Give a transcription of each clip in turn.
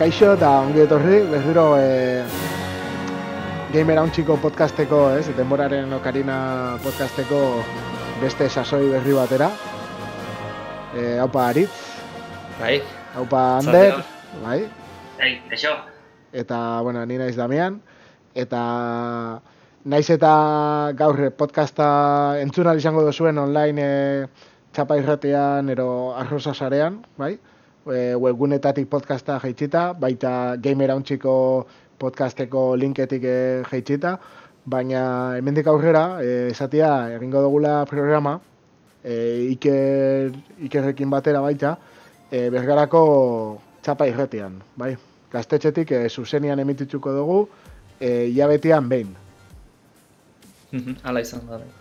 kaixo eta ongi etorri, berriro e, Gamer Hauntziko podcasteko, ez, denboraren okarina podcasteko beste sasoi berri batera. E, haupa Aritz. Bai. Haupa Ander. Bai. Bai, kaixo. Eta, bueno, ni naiz Damian. Eta naiz eta gaur podcasta entzun izango duzuen online e, txapa irratean, ero arroza sarean, bai? E, webgunetatik podcasta jaitsita, baita gamer podcasteko linketik e, jaitsita, baina hemendik aurrera, e, esatia, egingo dugula programa, e, iker, ikerrekin batera baita, e, bergarako txapa irretian, bai? Gaztetxetik e, zuzenian emitituko dugu, e, jabetian behin. Hala izan da, bai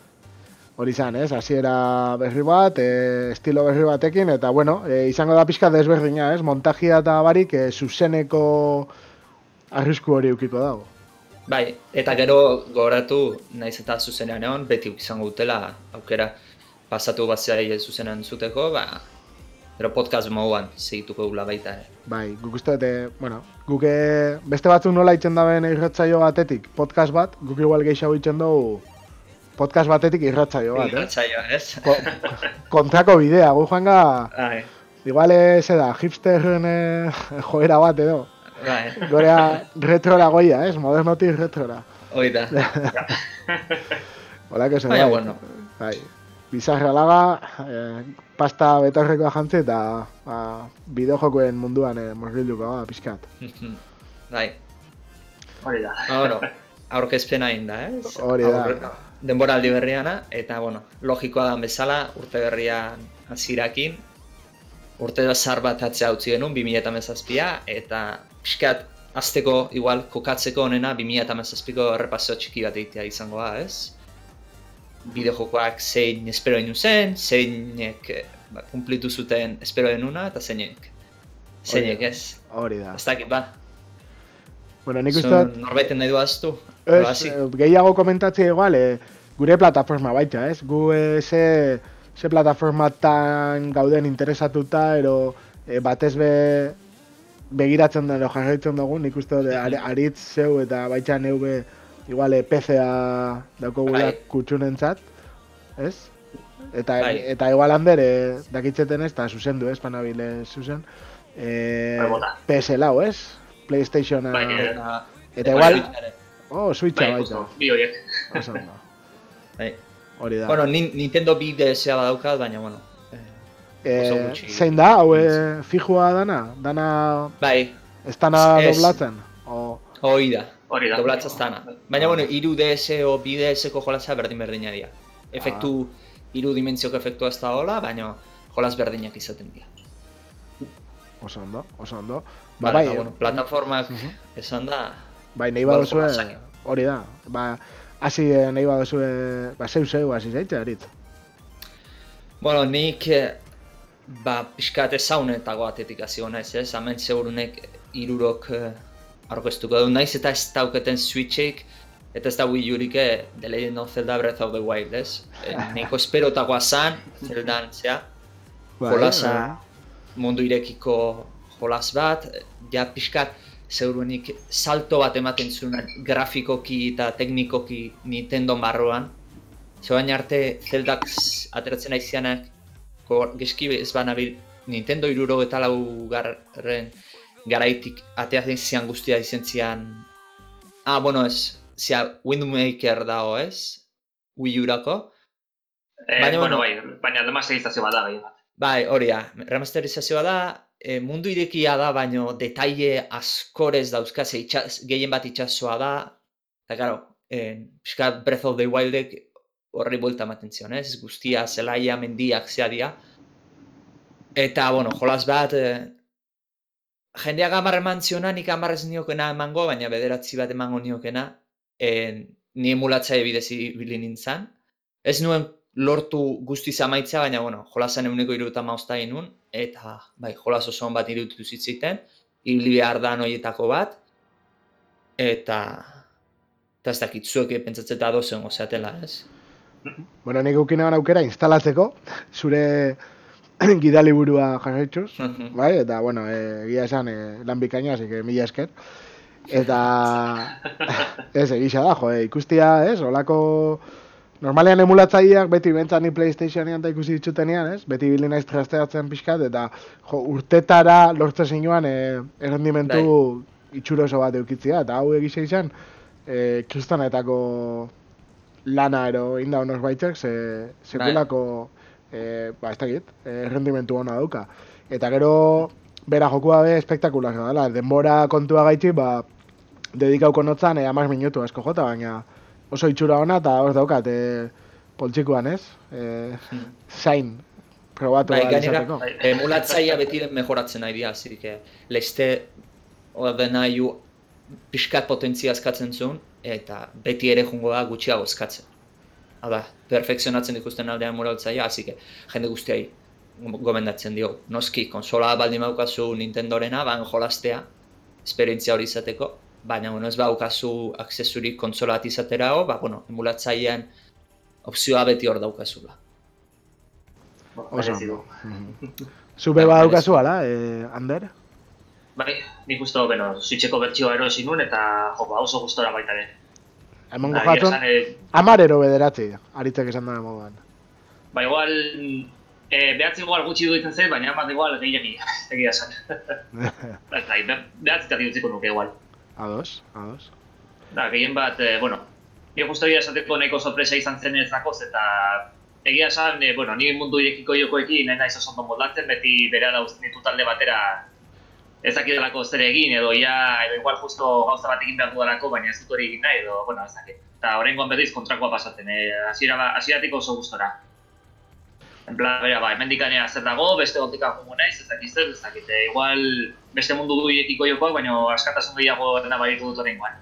hori izan, ez? Hasiera berri bat, e, estilo berri batekin, eta bueno, e, izango da pixka desberdina, ez? Montagia eta barik, e, zuzeneko arrisku hori ukiko dago. Bai, eta gero gogoratu naiz eta zuzenean egon, beti izango dutela aukera pasatu batzea zuzenean zuteko, ba, Pero podcast moduan segituko gula baita ere. Bai, guk uste dute, bueno, guk beste batzuk nola itzen daben irratzaio batetik podcast bat, guk igual gehiago itzen dugu podcast batetik irratzaio bat, eh? Irratzaio, ez? Ko, kontrako bidea, gu joan ga... Bai. Igual ez da, hipsterren eh, joera bat edo. Bai. Gorea retrora goia, ez? Modernotik retrora. Hoi da. Hola, que se bai. bueno. Bai. Bizarra laga, eh, pasta betorrekoa jantzi eta ba, bideojokoen munduan eh, morrilduko, ba, pixkat. bai. Hori da. Bueno, aurkezpena inda, ez? Hori da denboraldi berriana, eta, bueno, logikoa da bezala, urte berria hasierakin urte zar bat atzea utzi genuen, 2008a, eta pixkat, azteko, igual, kokatzeko onena, 2008ko errepaso txiki bat egitea izango da, ez? Bideo jokoak zein espero inu zen, zeinek ba, kumplitu zuten espero denuna, eta zeinek. Zeinek, ez? Hori da. Ez dakit, ba. Bueno, nik uste... Norbeten nahi du aztu? Ez, eh, gehiago komentatzea igual, e, gure plataforma baita, ez? Gu e, ze, ze plataformatan gauden interesatuta, ero e, batez be begiratzen da, jarraitzen dugu, nik uste dut, aritz zeu eta baita neu igual, e, PC-a dauko gula bai. kutsunentzat, ez? Eta, bai. eta igual hander, e, dakitzeten ez, eta zuzen ez, panabile zuzen, e, PS lau, ez? PlayStation bai, eta igual, Oh, Switcha bai, baita. Bi horiek. Oso ondo. Bai. Hori da. Bueno, Nintendo bi DS-a badaukat, baina, bueno. Eh, zein da, hau eh, fijua dana? Dana... Bai. Ez dana doblatzen? O... Hoi da. Hori da. Doblatza dana. Baina, bueno, iru DS o bi DS-ko jolazea berdin berdina dira. Efektu, ah. iru dimentsioko efektua ez da hola, baina jolaz berdinak izaten dira. Oso ondo, oso ondo. Ba, bai, bueno, plataformak uh -huh. esan da, Bai, nahi baduzue, hori da. Ba, hasi eh, nahi baduzue, ba, zeu zeu, hasi zaitze, harit. Bueno, nik, eh, ba, pixkat ezaunetako atetik hasi gona ez, ez? Hemen segurunek irurok uh, aurkeztuko du, naiz eta ez dauketen switchik, eta ez da Wii Urik The Legend of Zelda Breath of the Wild, ez? E, Niko esperotakoa zan, Zeldan, zea, bai, jolasa, bai. mundu irekiko jolas bat, ja pixkat, zeuruenik salto bat ematen zuen grafikoki eta teknikoki Nintendo barruan. Zoain arte Zeldak ateratzen aizianak geski ez banabil Nintendo iruro eta lau garren garaitik ateatzen zian guztia izentzian Ah, bueno, ez, zia Windmaker dago, ez? Wii Urako. Eh, baina, bueno, bai, baina remasterizazio bat da, bai. Bai, hori da, remasterizazioa da, e, mundu irekia da, baino detaile askorez dauzkaz, gehien bat itxasoa da, eta gero, e, pixka Breath of the Wildek horri buelta ematen zion, ez? Guztia, zelaia, mendiak, zea dia. Eta, bueno, jolas bat, e, jendeak amar eman ziona, nik amar ez niokena emango, baina bederatzi bat emango niokena, e, ni emulatza ebidezi bilin nintzen. Ez nuen lortu guzti zamaitza, baina, bueno, jolasan eguneko iruta mauzta inun, eta, bai, jolas oso bat irutu zitziten, hili behar da noietako bat, eta, eta ez dakit, zuek pentsatzeta dozen ozeatela, ez? Bueno, nik eukina aukera instalatzeko, zure gidali burua jarraituz, bai, eta, bueno, e, egia esan, e, lan bikaina, que mila esker. Eta, ez, egisa da, jo, e, ikustia, ez, olako, normalean emulatzaileak beti bentzan ni Playstationean da ikusi ditzutenean, ez, beti bili naiz trasteatzen pixkat, eta, jo, urtetara lortzen zinuan, e, errendimentu bai. itxuro oso bat eukitzia, eta hau egisa izan, e, kristanetako lana ero inda honor baitzek, ze, sekulako, e, ba, ez dakit, e, rendimentu hona dauka. Eta gero, bera jokua be, espektakular dela, denbora kontua gaitzi, ba, dedikauko notzan, e, amaz minutu asko jota, baina oso itxura ona, eta hor daukat, e, poltsikuan ez, e, zain, probatu bai, izateko. Emulatzaia beti mejoratzen nahi dira, zirik, lehizte, orde nahi ju, pixkat potentzia eskatzen zuen, eta beti ere jungo da gutxiago eskatzen. Hala, perfekzionatzen ikusten aldean moraltzaia, hasi jende guztiai gomendatzen dio. Noski, konsola baldin baukazu Nintendorena, ban jolastea, esperientzia hori izateko, baina bueno, ez baukazu aksesurik konsola bat izatera ba, bueno, emulatzailean opzioa beti hor daukazula. Oso. Zube ba daukazu ala, eh, Ander? Bai, nik uste, bueno, switcheko bertxioa erosi nun eta jo, ba, oso gustora baita ere. Hemen gojatun, eh, amarero bederatzi, aritzek esan dara moduan. Ba, igual, e, behatzi igual gutxi duitzen zen, baina amat igual gehiagi, egia esan. Ba, bai, behatzi eta diutziko nuke igual. Ados, ados. Da, gehien bat, e, bueno, nire justu egia esateko nahiko sorpresa izan zen ez dakoz, eta egia esan, e, bueno, nire mundu irekiko jokoekin, nahi nahi zozondo moldatzen, beti bere da ditu talde batera ez dakit delako zer egin, edo ia, edo igual justo gauza bat egin behar duarako, baina ez dut hori egin nahi, edo, bueno, ez dakit. Eta horrengoan berriz kontrakoa pasatzen, eh? Asiera, asieratik oso gustora. En plan, bera, ba, hemen dikanea zer dago, beste gotika jungo naiz, ez dakit zer, ez dakit, eh, igual beste mundu duiekiko jokoak, baina askatasun gehiago dena baritu dut horrengoan.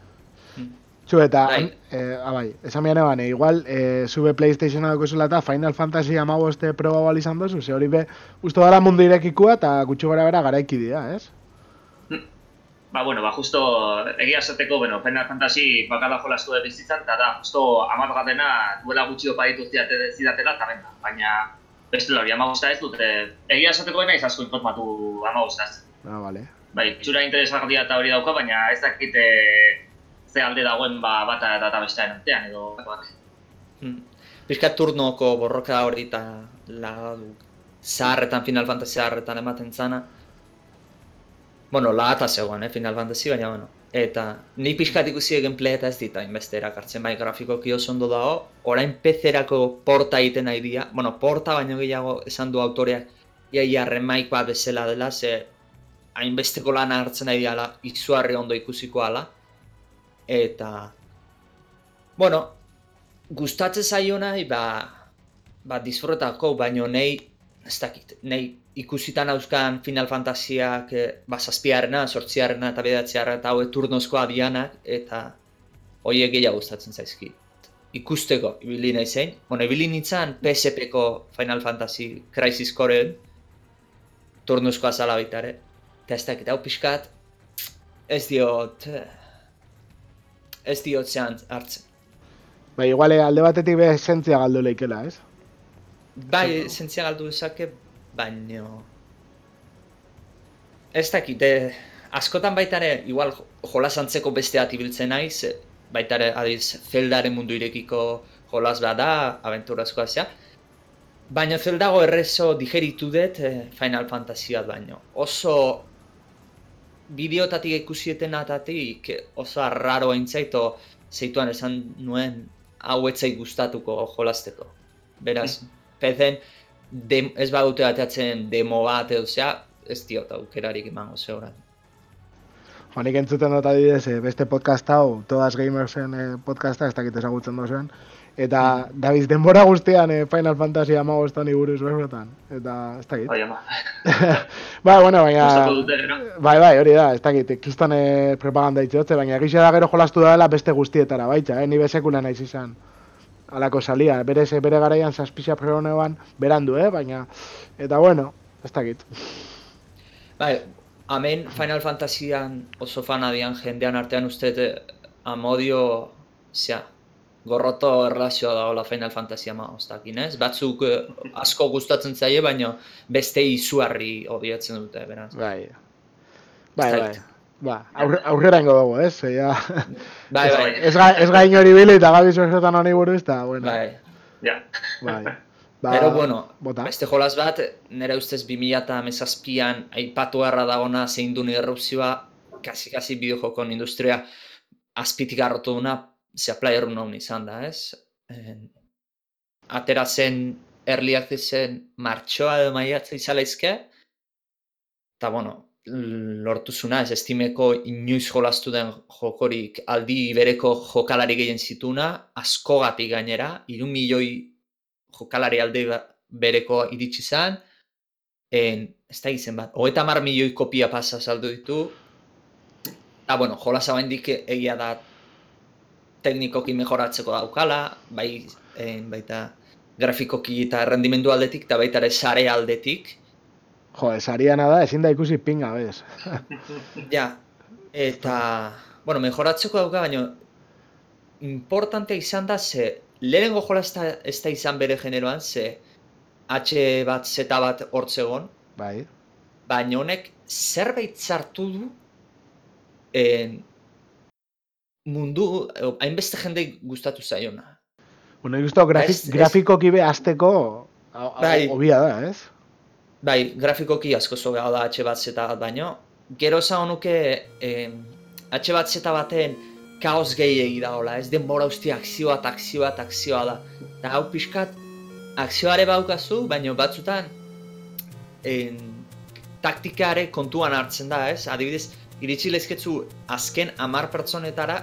Zu eta, bai. eh, abai, esan bian eban, igual, eh, zube Playstation adoko zela eta Final Fantasy amaboste proba bali izan dozu, ze hori be, usto dara mundu irekikua eta gutxu gara bera garaiki dira, ez? Ba, bueno, ba, justo egia esateko, bueno, Final Fantasy bakala jolastu dut bizitzan, eta da, justo amat gatena duela gutxi opa ditu zidatela, eta baina beste hori, ama ez dute, egia esateko dena izazko informatu ama ez. Ah, vale. Bai, txura interesgarria eta hori dauka, baina ez dakite ze alde dagoen ba, bata eta eta bestean entean, edo bat. Hmm. Piskat turnoko borroka hori eta la zaharretan Final Fantasy zaharretan ematen zana, bueno, la ata zegoen, eh, Final Fantasy, baina, bueno. Eta, ni pixkat ikusi gameplay eta ez dita inbeste erakartzen, bai grafiko kio ondo dago, orain PC-erako porta egiten nahi dira, bueno, porta baino gehiago esan du autoreak, ia ia remaik bat bezala dela, ze hainbesteko lan hartzen nahi dira, izuarri ondo ikusiko ala, eta, bueno, gustatzen zaio nahi, ba, ba, disfrutako, baino nahi, ez dakit, nahi ikusitan hauzkan Final Fantasiak e, ba, zazpiarena, sortziarena eta bedatziarra eta hau turnozkoa dianak eta horiek gehiago gustatzen zaizki. Ikusteko, ibili nahi zein. Bueno, ibili nintzen PSP-ko Final Fantasy Crisis Core turnozkoa zala baitare. Eta ez dakit, hau pixkat, ez diot, ez diot zehan hartzen. Ba, iguale, alde batetik be esentzia galdu leikela, ez? Bai, esentzia galdu dezake, baino ez dakit, eh, askotan baita ere, igual jolasantzeko beste ibiltzen naiz, baita ere, adiz, zeldaren mundu irekiko jolas bada, aventurazkoa zea, baina zeldago errezo digeritu dut eh, Final Fantasy bat baino. Oso bideotatik ikusieten oso arraro entzaito zeituan esan nuen hau etzai gustatuko jolasteko. Beraz, mm. Pezen, dem, ez badute bateatzen demo bat edo zea, ez diot aukerarik emango zeuran. Jo, nik entzuten dut adidez, eh, beste podcast hau, Todas Gamersen eh, podcasta, ez dakit ezagutzen dozuen, eta mm. Daviz denbora guztian eh, Final Fantasy ama goztan iburuz berbetan, eta ez dakit. Bai, ama. bai, bueno, baina... Bai, bai, hori da, ez dakit, ikustan eh, propaganda itxotze, baina egisa da gero jolastu da dela beste guztietara, baitza, eh, ni bezekula naiz izan alako salia, bere ze bere garaian zazpixia pregonean berandu, eh? baina, eta bueno, ez dakit. Bai, amen Final Fantasyan oso fan adian jendean artean uste amodio, zea, gorroto erlazioa dagoela Final Fantasy ama oztakin, ez? Batzuk eh, asko gustatzen zaie, baina beste izuarri odiatzen dute, beraz. Bai. Bai, bai. Ba, aurre, aurrera ingo dugu, ez? Ze, Ja, Bai, bai, ez, ga, ez gain hori bili eta gabi zuezetan honi buruz, eta, bueno, bai. Ja. bai. Ba, Pero, bueno, bota. beste jolaz bat, nire ustez 2017an aipatu harra dagona zein duen irrupzioa, kasi-kasi bideojokon industria azpitik harrotu duna, zea player unknown izan da, ez? En, atera zen early accessen martxoa edo maiatza izala izke, eta bueno, lortu zuna, ez estimeko inoiz jolastu den jokorik aldi bereko jokalari gehien zituna, askogatik gainera, iru milioi jokalari alde ba- bereko iritsi zen, en, ez da izen bat, hogeita mar milioi kopia pasa saldu ditu, eta bueno, jolasa baindik egia da teknikoki mejoratzeko daukala, bai, en, baita grafikoki eta rendimendu aldetik, eta baita ere sare aldetik, Jo, esariana da, ezin da ikusi pinga, bez. Ja, eta, bueno, mejoratzeko dauka, baina importante izan da, ze lehenengo jola ez da, izan bere generoan, ze H bat, Z bat hortzegon, Bai. baina honek zerbait sartu du en, mundu, hainbeste jende gustatu zaiona. Bueno, ikustu grafik, Ez- ez- grafikoki be azteko Bai. hobia da, ez? Bai, grafikoki asko zogea da H bat Z bat baino, gero esango nuke em, H bat Z baten kaos gehiegi dagoela, ez denbora usti akzioa eta akzioa eta akzioa da. Eta hau pixkat, akzioare baukazu, baino batzutan en, taktikare kontuan hartzen da, ez? Adibidez, iritsi lezketzu azken hamar pertsonetara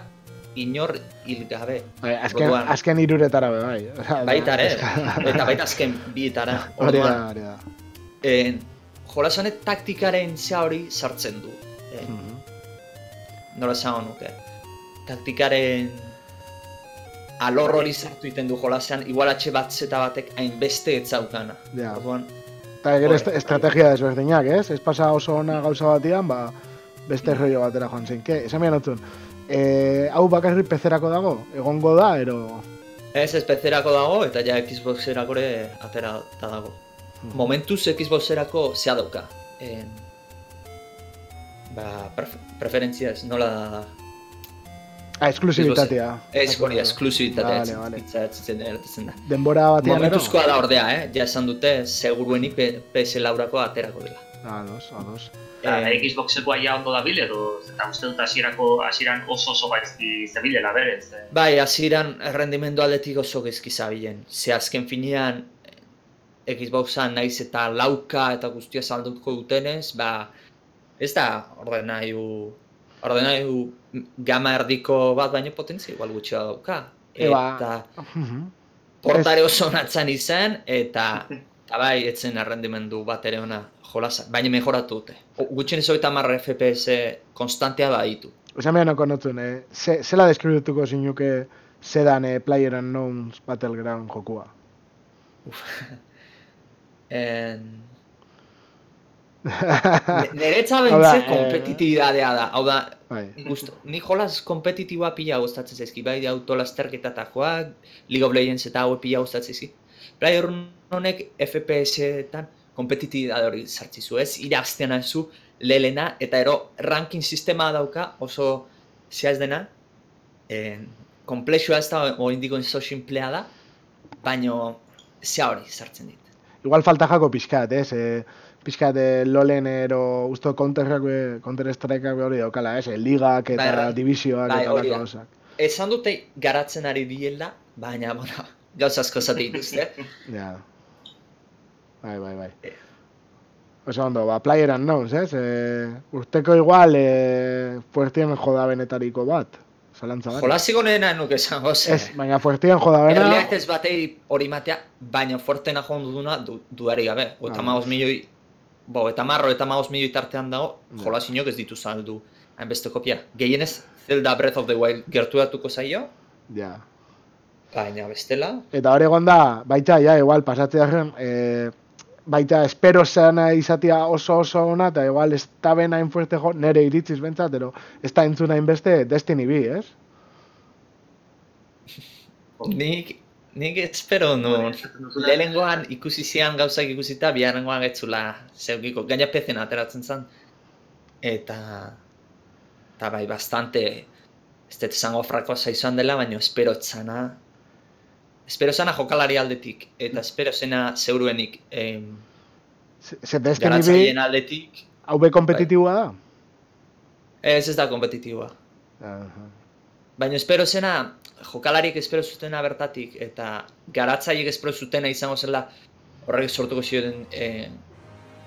inor hil gabe. Bai, azken, Orduan. azken iruretara be, bai. Baita ere, eta baita azken bietara. Hori da, hori da. En, jolas honek taktikaren zea hori sartzen du. En, Mhm. nola esango nuke. Taktikaren alor hori sartu iten du jolasean, igual H bat Z batek hainbeste ez zaukana. Ja. Orduan, Eta gero est estrategia desberdinak, ez? Ez pasa oso ona gauza batian, ba, beste rollo batera joan zen. Ke, esan mian otzun, e, hau bakarrik pezerako dago? Egongo da, ero... ez espezerako dago eta ja Xboxerako ere atera dago. Momentuz Xboxerako zea dauka. En, ba, pref preferentzia ez, nola Ah, esklusibitatea. Ez hori, esklusibitatea Vale, vale. eratzen da. Denbora batian, ero? Momentuzkoa da ordea, eh? Ja esan dute, segurueni P- PS laurako aterako dela. Ados, ados. Eta Eh, Xboxekoa ja ondo dabil edo eta uste dut hasierako hasieran oso oso gaizki zebilela berez. eh. Bai, hasieran errendimendu aldetik oso gezki zabilen. Ze azken finean eh, Xboxan naiz eta lauka eta guztia salduko dutenez, ba, ez da ordenailu ordenailu gama erdiko bat baino potentzia igual gutxi dauka. Eba. Eta Mhm. portare oso onatzen izan, eta, eta bai, etzen errendimendu bat ere ona jolasa, baina mejoratu dute. O- Gutxienez hogeita hamar FPS konstantea baditu. Esan mian okonotzun, eh? Ze, zela deskribituko zinuke zedan eh, Player Unknowns Battleground jokua? En... Neretza Hau da, bentze eh, kompetitibidadea da, hau da, Bai. gusto, ni jolas kompetitiboa pila gustatzen zaizki, bai autolasterketatakoak, League of Legends eta hau pila gustatzen zaizki. Player honek FPS-etan kompetitibidade hori sartzizu, ez? Irazten zu lelena eta ero ranking sistema dauka oso zea ez dena, en, komplexua ez da oraindiko oso simplea da, baino zea hori sartzen dit. Igual falta jako pixkat, ez? E, pixkat e, lolen ero usto counter be hori daukala, ez? E, ligak eta Bai, bai. divisioak Bai, eta da. gauzak. Esan dute garatzen ari diela, baina, bueno, gauza asko zate dituzte. Ja. Bai, bai, bai. Eh. Oso ondo, ba, Player Unknowns, ez? E, urteko igual, e, fuertien joda benetariko bat. Zalantza bat. Jolasiko nena nuke esango ze. Ez, baina fuertien joda bena... Erliak ez batei hori matea, baina fortena joan duduna du, duari gabe. Eta Ah. maoz milioi, bo, eta marro eta maoz milioi tartean dago, Ja. jolasinok ez ditu saldu hainbeste kopia. Gehienez, Zelda Breath of the Wild gerturatuko zaio, Ja. baina bestela, Eta hori egon da, baita, ja, igual, pasatzearen, e, baita, espero zena izatea oso oso ona, eta igual, ez da ben hain fuerte jo, nere iritziz bentsat, pero ez da entzun hain beste Destiny bi, ez? Nik, nik espero nu, lehenengoan ikusi zian gauzak ikusita, biharrengoan etzula zeugiko, gaina pezen ateratzen zen. Eta, eta bai, bastante, ez dut esango frakosa izan dela, baina espero zana, espero zana jokalari aldetik, eta espero zena zeuruenik em, Se, se Destiny garatzaileen bi, aldetik, hau be kompetitiboa da? ez ez da kompetitiboa. Aha. Baina espero zena, jokalariek espero zutena bertatik, eta garatzaiek espero zutena izango zela horrek sortuko zioten e,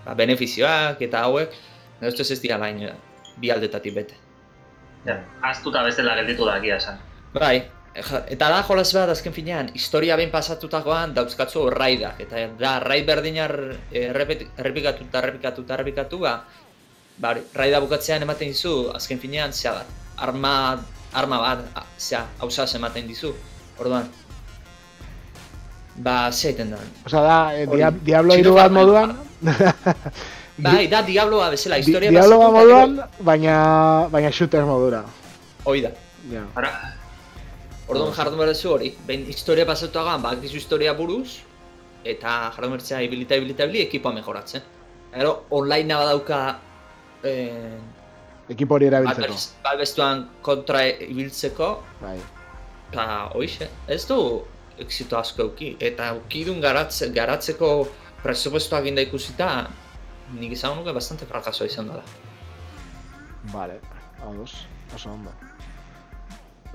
ba, benefizioak eta hauek, nire ustez ez dira baina bi aldetatik bete. Ja, aztuta bezala gelditu da egia esan. Bai, eta da jolas bat azken finean, historia behin pasatutakoan dauzkatzu raidak, eta da raid berdinar errepet, errepikatu eta errepikatu eta errepikatu, ba, ba, raida bukatzean ematen dizu, azken finean, zea bat, arma, arma bat, zea, hausaz ematen dizu, orduan. Ba, zeiten da. Osa da, eh, dia, Diablo 3 bat moduan, Bai, da Diabloa bezala, historia Diablo bat pasatu eta gero- moduan, baina, baina shooter modura. Hoi da. Ja. Ara, Orduan jardun behar duzu hori, behin historia pasatuagan, bak dizu historia buruz, eta jardun behar zea ibilita ibilita ibili ekipoa mejoratzen. Gero, online badauka eh, Ekipo hori erabiltzeko. Balbestuan kontra ibiltzeko, Bai. eta hoixe, ez du exito asko euki, eta eukidun garatze, garatzeko presupuestoak inda ikusita, nik izan nuke bastante frakasoa izan dela. Vale, ados, oso ondo.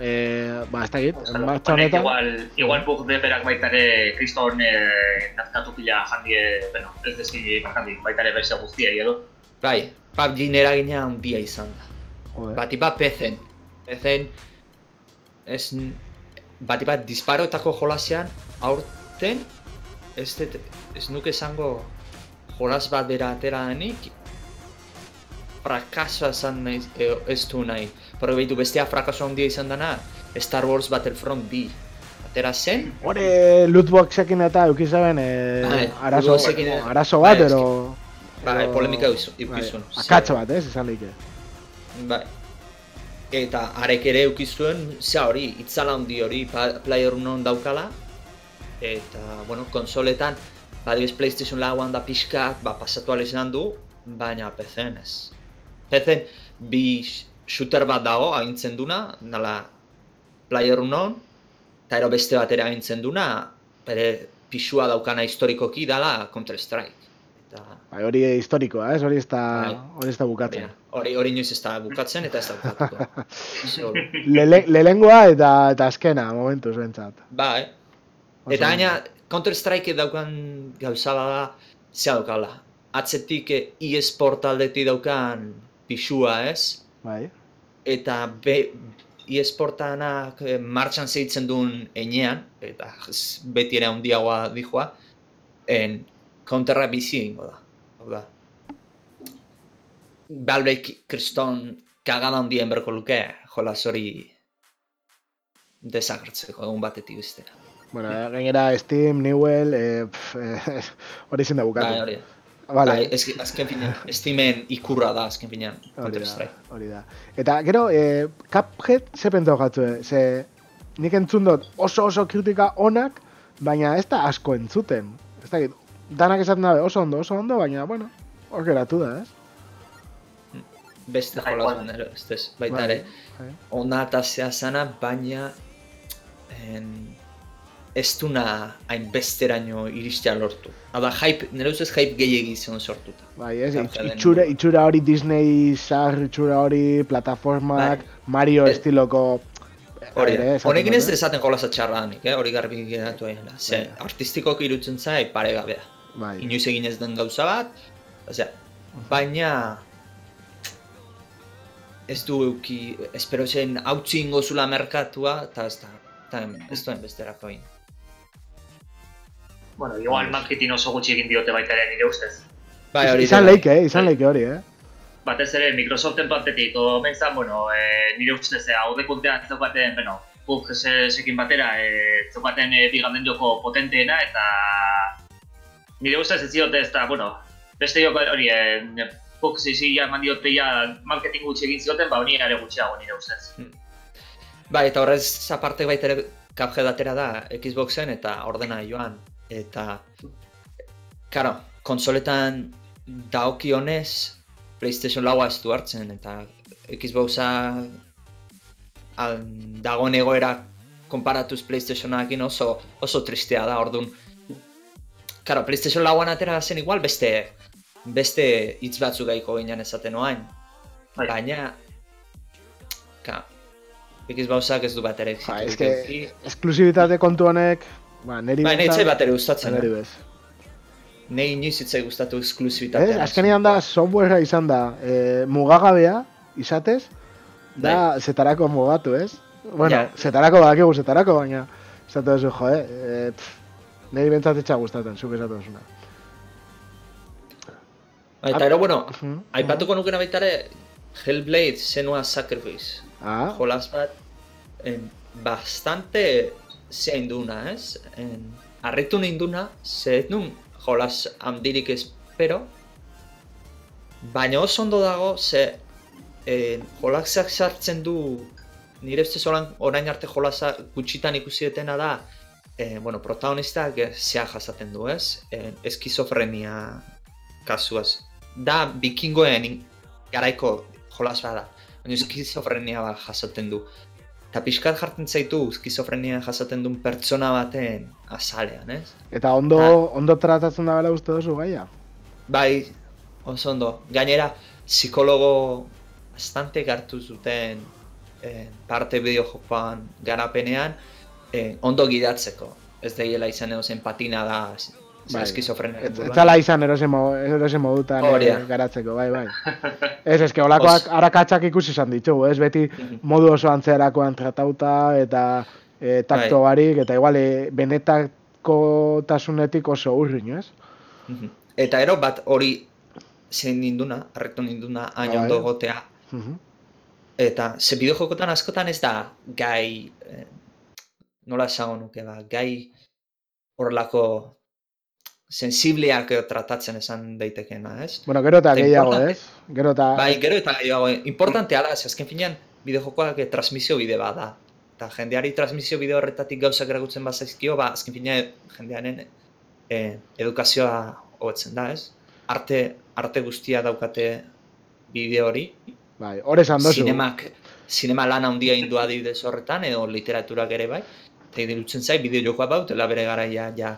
Eh, ba, ez da git, martxa honek honetan, igual, igual buk de berak baita ere kriston eh, nazkatu pila jandie, bueno, ez dezki jandi, baita ere beste guztiei edo. Bai, PUBG eragina handia izan da. joder, Bati bat pezen. Pezen, ez, bati bat disparoetako jolasean, aurten, ez, ez nuke esango jolas bat bera atera denik, frakasoa esan nahi, e, ez du nahi. Porque behitu bestea frakaso handia izan dana, Star Wars Battlefront 2. Atera zen, Hore lootboxekin eta eukizaben eh, Bai, arazo, lootboxekin- arazo bat, bai, ero... bai, polemika izu- bai. Akatso bat, ez, izan leike. Bai. Eta arek ere eukizuen, zea hori, itzala handi hori player non daukala. Eta, bueno, konsoletan, badibes PlayStation lauan da pixkat, ba, pasatu ala izan du, baina PC-en ez. PC-en bi sh- shooter bat dago agintzen duna, nala player non, eta ero beste bat ere agintzen duna, bere pixua daukana historikoki dala Counter Strike. Eta Bai, hori historikoa, ez, hori ez da, Bai. hori ez da bukatzen. hori hori inoiz ez da bukatzen eta ez da bukatuko. Seguru. Lele, lehengoa eta, eta azkena, momentuz bentsat. Bai, Oso Eta gaina Counter Strike daukan gauza bada zea daukala. Atzetik eh, eSport aldetik daukan pixua ez, Bai, eta be, eSportanak eh, martxan zeitzen duen enean, eta beti ere handiagoa dijoa, en Counterra bizi egingo da. Hau da. Valvek kriston kagada handien berko luke, jolas hori desagertzeko egun batetik bestera. bueno, gainera Steam, Newell, eh, pf, eh, hori da bukatu. Bai, hori. Vale, Bai, eski, azken finean, Steamen ikurra da azken finean, hori Counter da, Strike. hori da. Eta gero, eh, Cuphead ze pentau gatzue, ze nik entzun dut oso oso kritika onak, baina ez da asko entzuten. Ez da, danak esaten dabe oso ondo, oso ondo, baina, bueno, hor geratu da, ez? Beste Bai, jolaz igual. ere, ez ez, baita Bai, ere, bai. ona eta zea zana, baina en, ez duna hainbesteraino iristea lortu. Hau da, hype, nire ustez hype gehiegi zion sortuta. Bai, ez, itxura, itxura hori Disney zar, itxura hori, plataformak, Bai. Mario Ez- estiloko... Hori honekin ez esaten jolasa txarranik, eh? hori garbi geratu egin. Ze, Bai. artistikok irutzen zai paregabea. Bai, Inoiz egin ez den gauza bat, osea, baina ez du euki, espero zen hautsi ingo zula merkatua, eta ez da, ez duen besterako egin. Bueno, igual marketing oso gutxi egin diote baita ere nire ustez. Bai, hori izan da, leike, eh? izan Bai. leike hori, eh? Batez ere Microsoften partetik, omen zan, bueno, e, nire ustez, e, hau dekuntean zeukaten, bueno, buk sekin batera, e, zeukaten e, bigarren joko potenteena, eta nire ustez ez diote ez da, bueno, beste joko hori, e, buk zizi ja eman diote ja marketing gutxi egin zioten, ba honi ere gutxiago nire ustez. Bai, eta horrez aparte baita ere Cuphead atera da Xboxen eta ordena joan. Eta, karo, konsoletan daokionez PlayStation laua ez du hartzen, eta Xboxa al, dagoen egoera konparatuz PlayStationarekin oso, oso tristea da, orduan. Karo, PlayStation lauan atera zen igual beste beste hitz batzuk gaiko ginen esaten oain. Bai. Baina, ka, Xboxak ez du bat ere Ba, eske, esklusibitate kontu honek, ba, neri Ba, nahi behintzat- bat gustatzen. neri eh? bez. Nei inoiz hitzai gustatu Eh, esklusibitatea. azkenean da, softwarea izan da, eh, mugagabea, izatez, da, zetarako mugatu, ez? Bueno, Ja. zetarako badakigu zetarako, baina, esatu duzu, jo, eh? eh pff, niri bentsat etxa gustatzen, zuk esatu duzuna. Ba, Eta ero, bueno, aipatuko nukena baita ere, Hellblade Senua Sacrifice. Ah, Jolas bat, en, bastante zein duna, ez? En, arritu ninduna, ze ez nun jolas handirik espero, baina oso ondo dago, ze en, jolasak sartzen du, nire ustez orain, arte jolasa gutxitan ikusi detena da, eh, bueno, protagonistak zea jasaten du, ez? En, eskizofrenia kasuaz. Da bikingoen in- garaiko jolas bada, baina eskizofrenia bat jasaten du. Eta pixkat jartzen zaitu eskizofrenia jasaten duen pertsona baten azalean, ez? eta ondo, Ah. ondo tratatzen da bela uste duzu gaia? Bai, oso ondo. Gainera, psikologo bastante hartu zuten eh, parte bideojokoan garapenean eh, ondo gidatzeko. Ez daiela izan edo zen patina da Bai. eskizofrenia. Ez zala izan erosen, mo, erosen modutan Hori eh, garatzeko, bai, bai. Ez, eske olakoak Os- arakatsak ikusi izan ditugu, ez? Beti Mhm. modu oso antzerakoan tratauta eta e, takto Bai. barik, eta igual e, benetako tasunetik oso urrin, ez? Mhm. Eta ero bat hori zein ninduna, arretu ninduna hain Bai. ondo gotea. Mhm. Eta ze bideojokotan askotan ez da gai, eh, nola esango nuke ba, gai horrelako sensibleak edo tratatzen esan daitekeena, ez? Bueno, gero eta gehiago, ez? Gero eta... Bai, gero eta gehiago, importantea da, ze azken finean bideojokoak eh, transmisio bide bat da. Eta jendeari transmisio bide horretatik gauzak eragutzen bazaizkio, ba, azken finean jendearen eh, edukazioa hobetzen da, ez? Arte, arte guztia daukate bideo hori, Bai, hor esan dozu. zinemak, zinema lan handia indua adibidez horretan, edo literaturak ere bai, eta iruditzen zai bideo jokoa bautela bere garaia ja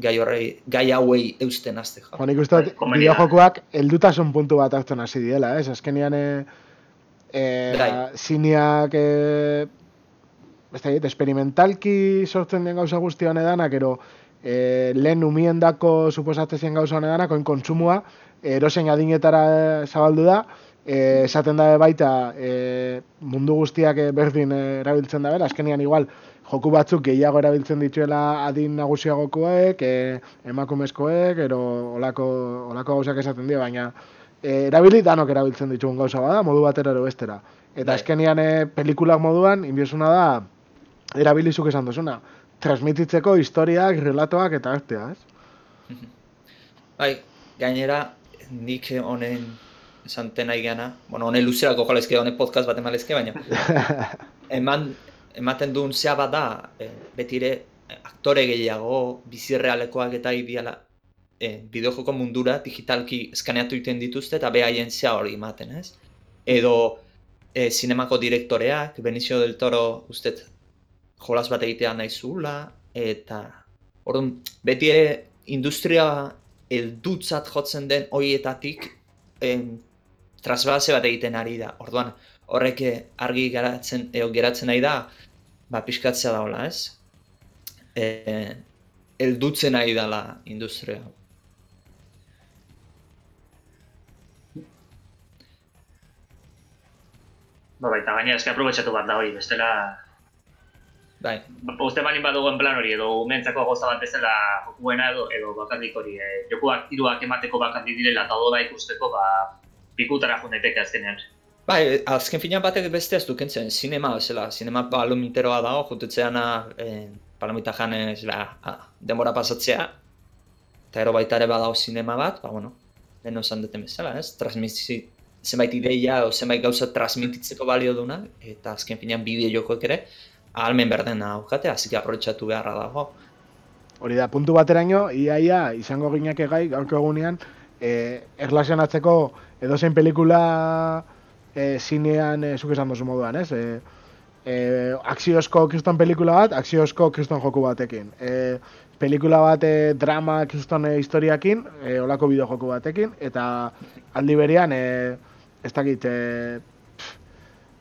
gai horrei, gai hauei eusten azte jo. Jo, nik uste dut Bai, komenia. bideojokoak heldutasun puntu bat hartzen hasi diela, ez? Azkenian e, e, Bai. zineak e, ez da, experimentalki sortzen den gauza guzti honedanak, ero e, lehen umiendako suposatzen gauza honedanak, oin kontsumua, erosein adinetara zabaldu da, e, esaten da baita e, mundu guztiak berdin erabiltzen da bera, azkenian igual joku batzuk gehiago erabiltzen dituela adin nagusiagokoek, e, emakumezkoek, ero olako, olako gauzak esaten dio, baina e, erabili danok erabiltzen ditugun gauza bada, modu batera ero bestera. Eta Bai. azkenian e, pelikulak moduan, inbiosuna da, erabilizuk esan duzuna, transmititzeko historiak, relatoak eta artea, ez? Bai, gainera, nik honen esanten nahi gana, bueno, honen luzerako jolezke, honen podcast bat emalezke, baina eman, ematen duen zea bat da, eh, betire aktore gehiago, bizirrealekoak eta ideala, eh, bideojoko mundura digitalki eskaneatu egiten dituzte eta behaien zea hori ematen, ez? Edo eh, zinemako direktoreak, Benicio del Toro ustet jolas bat egitea nahi zuela, eta orduan, beti ere industria heldutzat jotzen den hoietatik em, trasbase bat egiten ari da. Orduan, horrek eh, argi geratzen, edo geratzen nahi da, ba, pixkatzea daola, ez? E, heldutzen nahi dela industria. hau. Ba, baita gaina eske aprobetxatu bat da hori, bestela... Bai, Uste balin badugu plan hori, edo umentzako gauza bat bezala jokuena edo, edo bakarrik hori, e, jokuak tiruak emateko bakarrik direla eta odola ikusteko, ba, pikutara jo daiteke azkenean. Bai, azken finean batek beste ez du kentzen, sinema bezala, sinema palomiteroa dago, jutetzeana eh, palomita janez, ba, a, denbora pasatzea, eta ero baita ere badago sinema bat, ba, bueno, lehen esan duten bezala, ez? Transmisi, zenbait ideia o zenbait gauza transmititzeko balio duna, eta azken finean bideo jokoek ere, ahalmen berden aukate, hasi aprobetxatu beharra dago. Hori da, puntu bateraino, iaia izango gineke gai, gaurko egunean, e, erlazionatzeko edozein pelikula e, zinean, e, zuk esan duzu moduan, ez? E, e, akziozko kriston pelikula bat, akziozko kriston joku batekin. E, pelikula bat e, drama kriston e, historiakin, e, olako bideo joku batekin, eta aldi berean, e, ez dakit, e,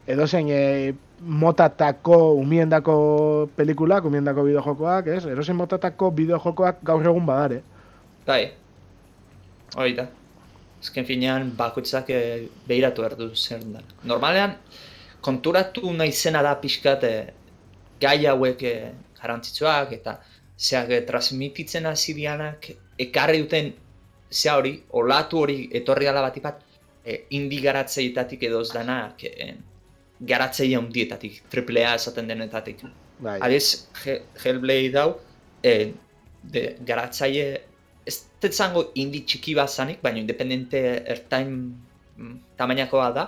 edozein e, motatako, umiendako pelikulak, umiendako bideojokoak, ez? Erozein motatako bideojokoak gaur egun badare. Bai, hori da. Ezken finean, bakoitzak e, behiratu behar du zer da. Normalean, konturatu nahi zena da pixkat e, gai hauek e, garrantzitsuak eta zeak e, transmititzen hasi dianak ekarri duten zea hori, olatu hori etorri dala bat ipat, e, indi garatzeitatik edo ez danak, e, garatzeia hundietatik, triplea esaten denetatik. Bai. Adiz, He- Hellblade hau, e, de, garatzaile, ez tetzango indi txiki bat zanik, baina independente ertain mm, tamainakoa da,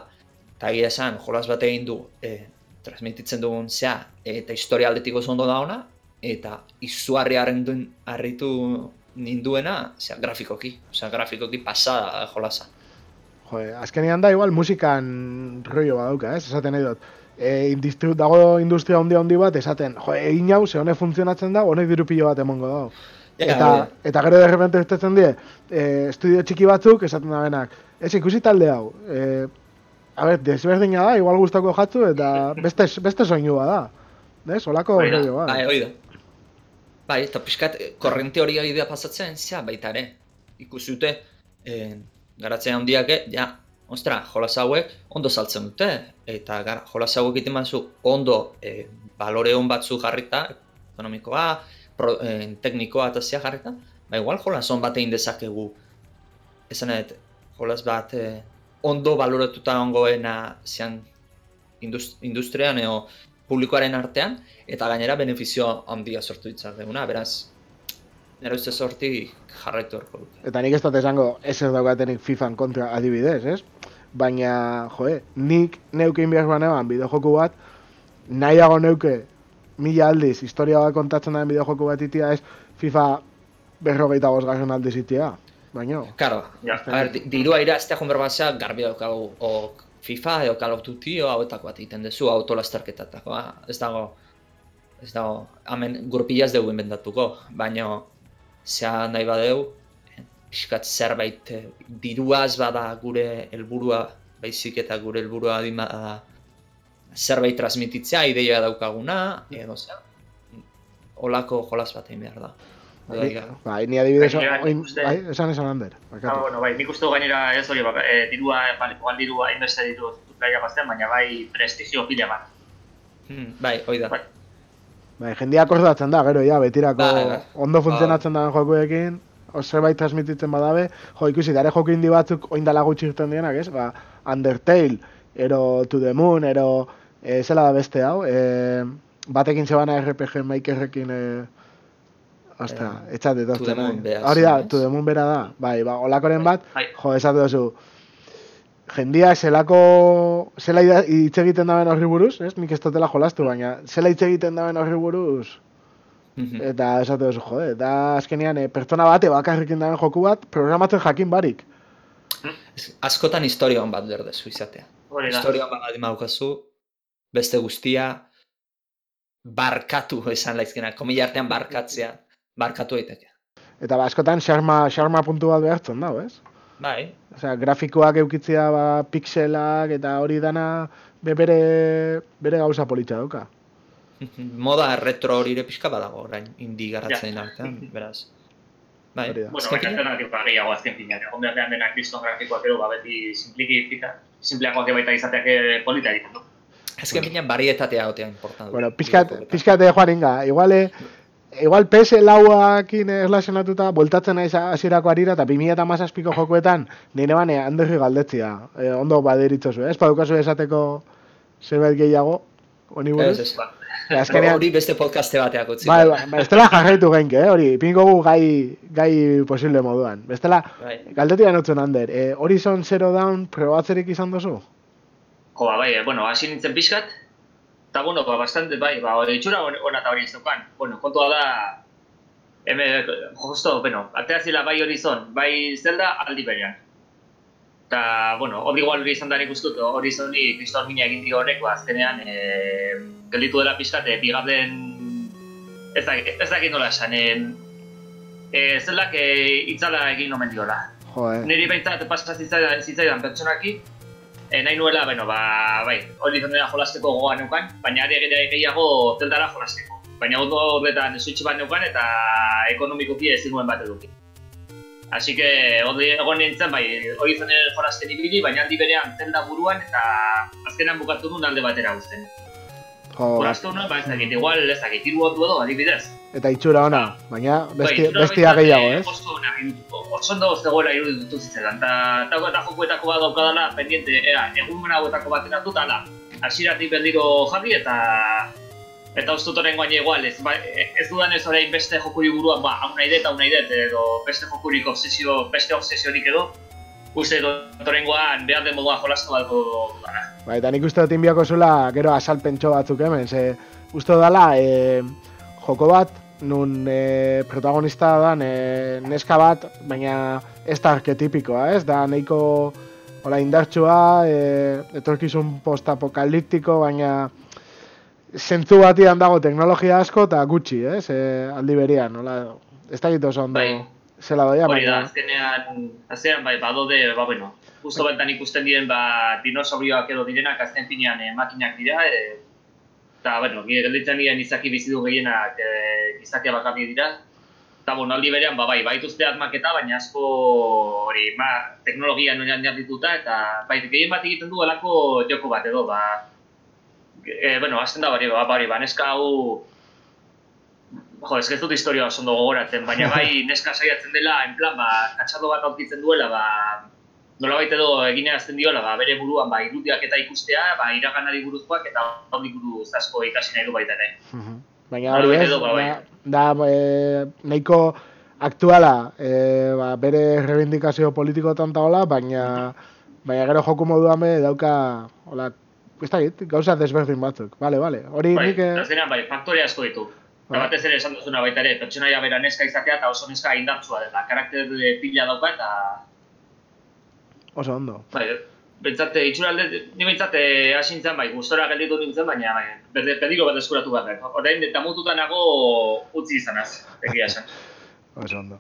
eta egia esan, jolas bat egin du, e, transmititzen dugun zea, eta historia aldetik oso ondo da ona, eta izugarri harrendun harritu ninduena, zea, grafikoki, osea, grafikoki pasada da jolasa. Jo, azkenean da igual musikan rollo badauka, ez? Esaten nahi dut. E, dago industria handi handi bat, esaten, jo, egin hau, ze honek funtzionatzen da, honek diru pilo bat emongo da. Eta, eta gero de repente estetzen die, e, estudio txiki batzuk, esaten da benak, ez ikusi talde hau, e, a ber, desberdina da, igual gustako jatzu, eta beste, beste soinu da. Ez, olako Hori da, rollo bat. Bai, hori da. Bai, eta pixkat, eh, korrente hori bidea pasatzen, zea, baita ere. Ikusi dute, eh, garatzen handiak, ja, ostra, jolas hauek ondo saltzen dute. Eta gara, jolas hauek egiten bazu ondo eh, balore hon batzu jarrita, ekonomikoa, pro, eh, teknikoa eta zea jarrita, ba igual jolas on bat egin dezakegu. Esan edo, jolas bat eh, ondo baloratuta ongoena indust, industrian edo publikoaren artean, eta gainera benefizio handia sortu ditzakeguna, beraz, nire uste sorti jarraitu horko dute. Eta nik ez dut esango ez ez daukatenik FIFAn kontra adibidez, ez? Baina, joe, nik neukein behar banean bideojoku bat, nahiago neuke mila aldiz historia bat kontatzen den bideojoku bat itia ez FIFA berrogeita bosgarren aldiz itia. Baina, Karo, Ja. a ber, di- dirua iraztea joan berbazea garbi daukagu, o FIFA, edo Call of Duty, o hauetako bat egiten duzu, autolasterketatakoa, ez dago, ez dago, hemen gurpila ez dugu inventatuko, baina, zea nahi badeu, pixkat zerbait eh, diruaz bada gure helburua, baizik eta gure helburua adin bada zerbait transmititzea, ideia daukaguna, edo zea, olako jolas bat egin behar da. Ni- diga, bai, ni adibidez, Bai, bai, bai, esan esan hander. Ah, bueno, bai, nik uste gainera ez hori, bak, e, dirua, bale, igual dirua hainbeste ditu gaia bazten, baina bai prestigio pila bat. Hmm, bai, hoi da. Bai. Bai, jendia akordatzen da, gero, ja, betirako Bai, bai. ondo funtzionatzen da jokuekin, o zerbait transmititzen badabe, jo, ikusi, dare joku indi batzuk oin dala gutxi irten dienak, ez? Ba, Undertale, ero To the Moon, ero, e, zela da beste hau, e, batekin zebana RPG Makerrekin, e, ostra, Eh, To the Moon bera Hori da, the Moon bera da, bai, ba, olakoren bat, Bai. jo, esate duzu, jendia zelako, zela hitz egiten daben horri buruz, ez? Nik ez dutela jolastu, baina zela hitz egiten daben horri buruz, Mhm. Eta esate duzu, jode, da azkenean e, pertsona bate bakarrekin dagoen joku bat programatzen jakin barik. Askotan historia hon bat berdezu izatea. Hon bat badaukazu, beste guztia barkatu esan laizkena, komila artean barkatzea, barkatu daiteke. Eta ba, askotan xarma, xarma puntu bat behartzen dago, ez? Bai, Osea, grafikoak eukitzea ba, pixelak eta hori dana be bere, bere gauza politxa dauka. moda retro hori ere pixka badago orain indi garatzen artean, beraz. Bai. Bueno, baina alternatiba gehiago azken finean. Egon beharrean denak kriston grafikoak edo, ba, beti simpliki simpleagoak baita izateak eh, polita egiten du. Azken finean varietatea gotea importante. Bueno, pixkat, pixkat joan inga, igual, eh, igual PS lauakin erlazionatuta, bueltatzen naiz hasierako arira, eta 2017ko jokoetan, nire bane handerri galdetzia, eh, ondo baderitzozu, ez? Padukazu esateko zerbait gehiago, honi buruz? Ez, ez. Ba, azkenean, Hori beste podcaste bateak utzi. bai, bai, bai, bestela jarraitu genke, eh, hori, pingo gu gai, gai posible moduan. Bestela, Bai. galdetia notzen hander, eh, Horizon Zero Dawn probatzerik izan duzu? Jo, ba, bai, eh, bueno, hasi nintzen pixkat, Eta, bueno, ba, bastante, bai, ba, itxura hona eta hori izaukan. Bueno, kontua da, Hemen, justo, bueno, ateazila bai Horizon, bai Zelda aldi berean. Eta, bueno, hori igual hori izan da nik ustut, Horizoni kriston mina egin dio horrek, ba, azkenean, e, gelditu dela pixkate, bigarren, ez da, ez da nola esan, e, e, Zeldak e, itzala egin omen diola. Joe. Niri behintzat pasa zitzaidan, zitzaidan pertsonaki, e, nahi nuela, bueno, ba, bai, hori izan dena jolasteko gogoan neukan, baina ari gehiago Zeldara jolasteko. Baina ondo horretan switch bat neukan eta ekonomikoki ez nuen bat eduki. Así que hori egon nintzen, bai, hori zen jorazten ibili, baina aldi berean zelda buruan eta azkenan bukatu nuen alde batera guzten. Jo, Joraztu nuen, ba ez dakit, igual ez dakit, hiru otu edo, adibidez. eta itxura ona, baina besti, Bai, bestia gehiago, ez? Oso ona, oso ondo zegoela iruditu zitzaidan, eta eta eta jokuetako bat daukadala, pendiente, ea, egun hauetako bat eratu, eta hasieratik berdiro jarri eta Eta uste dut orain igual, ez, ba, ez dudan ez orain beste jokuri buruan, ba, hau nahi dut, hau nahi dut, edo beste jokurik obsesio, beste obsesionik edo, uste dut orain behar den moduan jolastu balko dara. Bai, eta nik uste dut inbiako zula, gero asalpentxo batzuk hemen, ze uste dala, e, joko bat, nun e, protagonista dan e, neska bat, baina ez da arketipikoa, ez? Da nahiko hola indartsua, e, etorkizun postapokaliptiko, baina zentzu batian dago teknologia asko eta gutxi, ez? E, aldi berian, nola, ez da gitu oso ondo Bai. Zela doia, Hori da, azkenean, azkenean bai, badode, ba, bueno, justo bentan ikusten diren, ba, dinosaurioak edo direnak, azken finean eh, makinak dira, e, eta, bueno, gelditzen diren izaki bizidu gehienak e, izakia bakarri dira, eta, bueno, aldi berean, ba, bai, baituzte atmaketa, baina asko, hori, ma, teknologia noian dituta, eta, bai, gehien bat egiten du alako joko bat edo, ba, e, bueno, azten da bari, ba, bari, ba, neska hau, jo, ez ez dut historia oso ondo gogoratzen, baina bai neska saiatzen dela, en plan, ba, katxado bat aurkitzen duela, ba, nolabait edo eginerazten diola, ba, bere buruan, ba, irudiak eta ikustea, ba, iraganari buruzkoak eta hori buruz asko ikasi nahi du baita ere. Mhm. Baina hori ez, ba, bai. da, e, nahiko aktuala e, ba, bere reivindikazio politikotan taola, baina baina gero joku moduan be dauka hola, ez da gauza desberdin batzuk. Vale, vale. Hori Bai, nik eh, bai, faktore asko ditu. Eta batez ere esan duzuna baita ere, pertsonaia bera neska izatea eta oso neska indartsua dela. Karakter eh, pila dauka eta oso ondo. Bai, bentsate, itxuralde, ni bentsate hasi nintzen, bai, gustora gelditu nintzen, baina, bai, berde, pediro bat eskuratu behar. Orain, eta mututa nago utzi izanaz, egia esan. Oso ondo.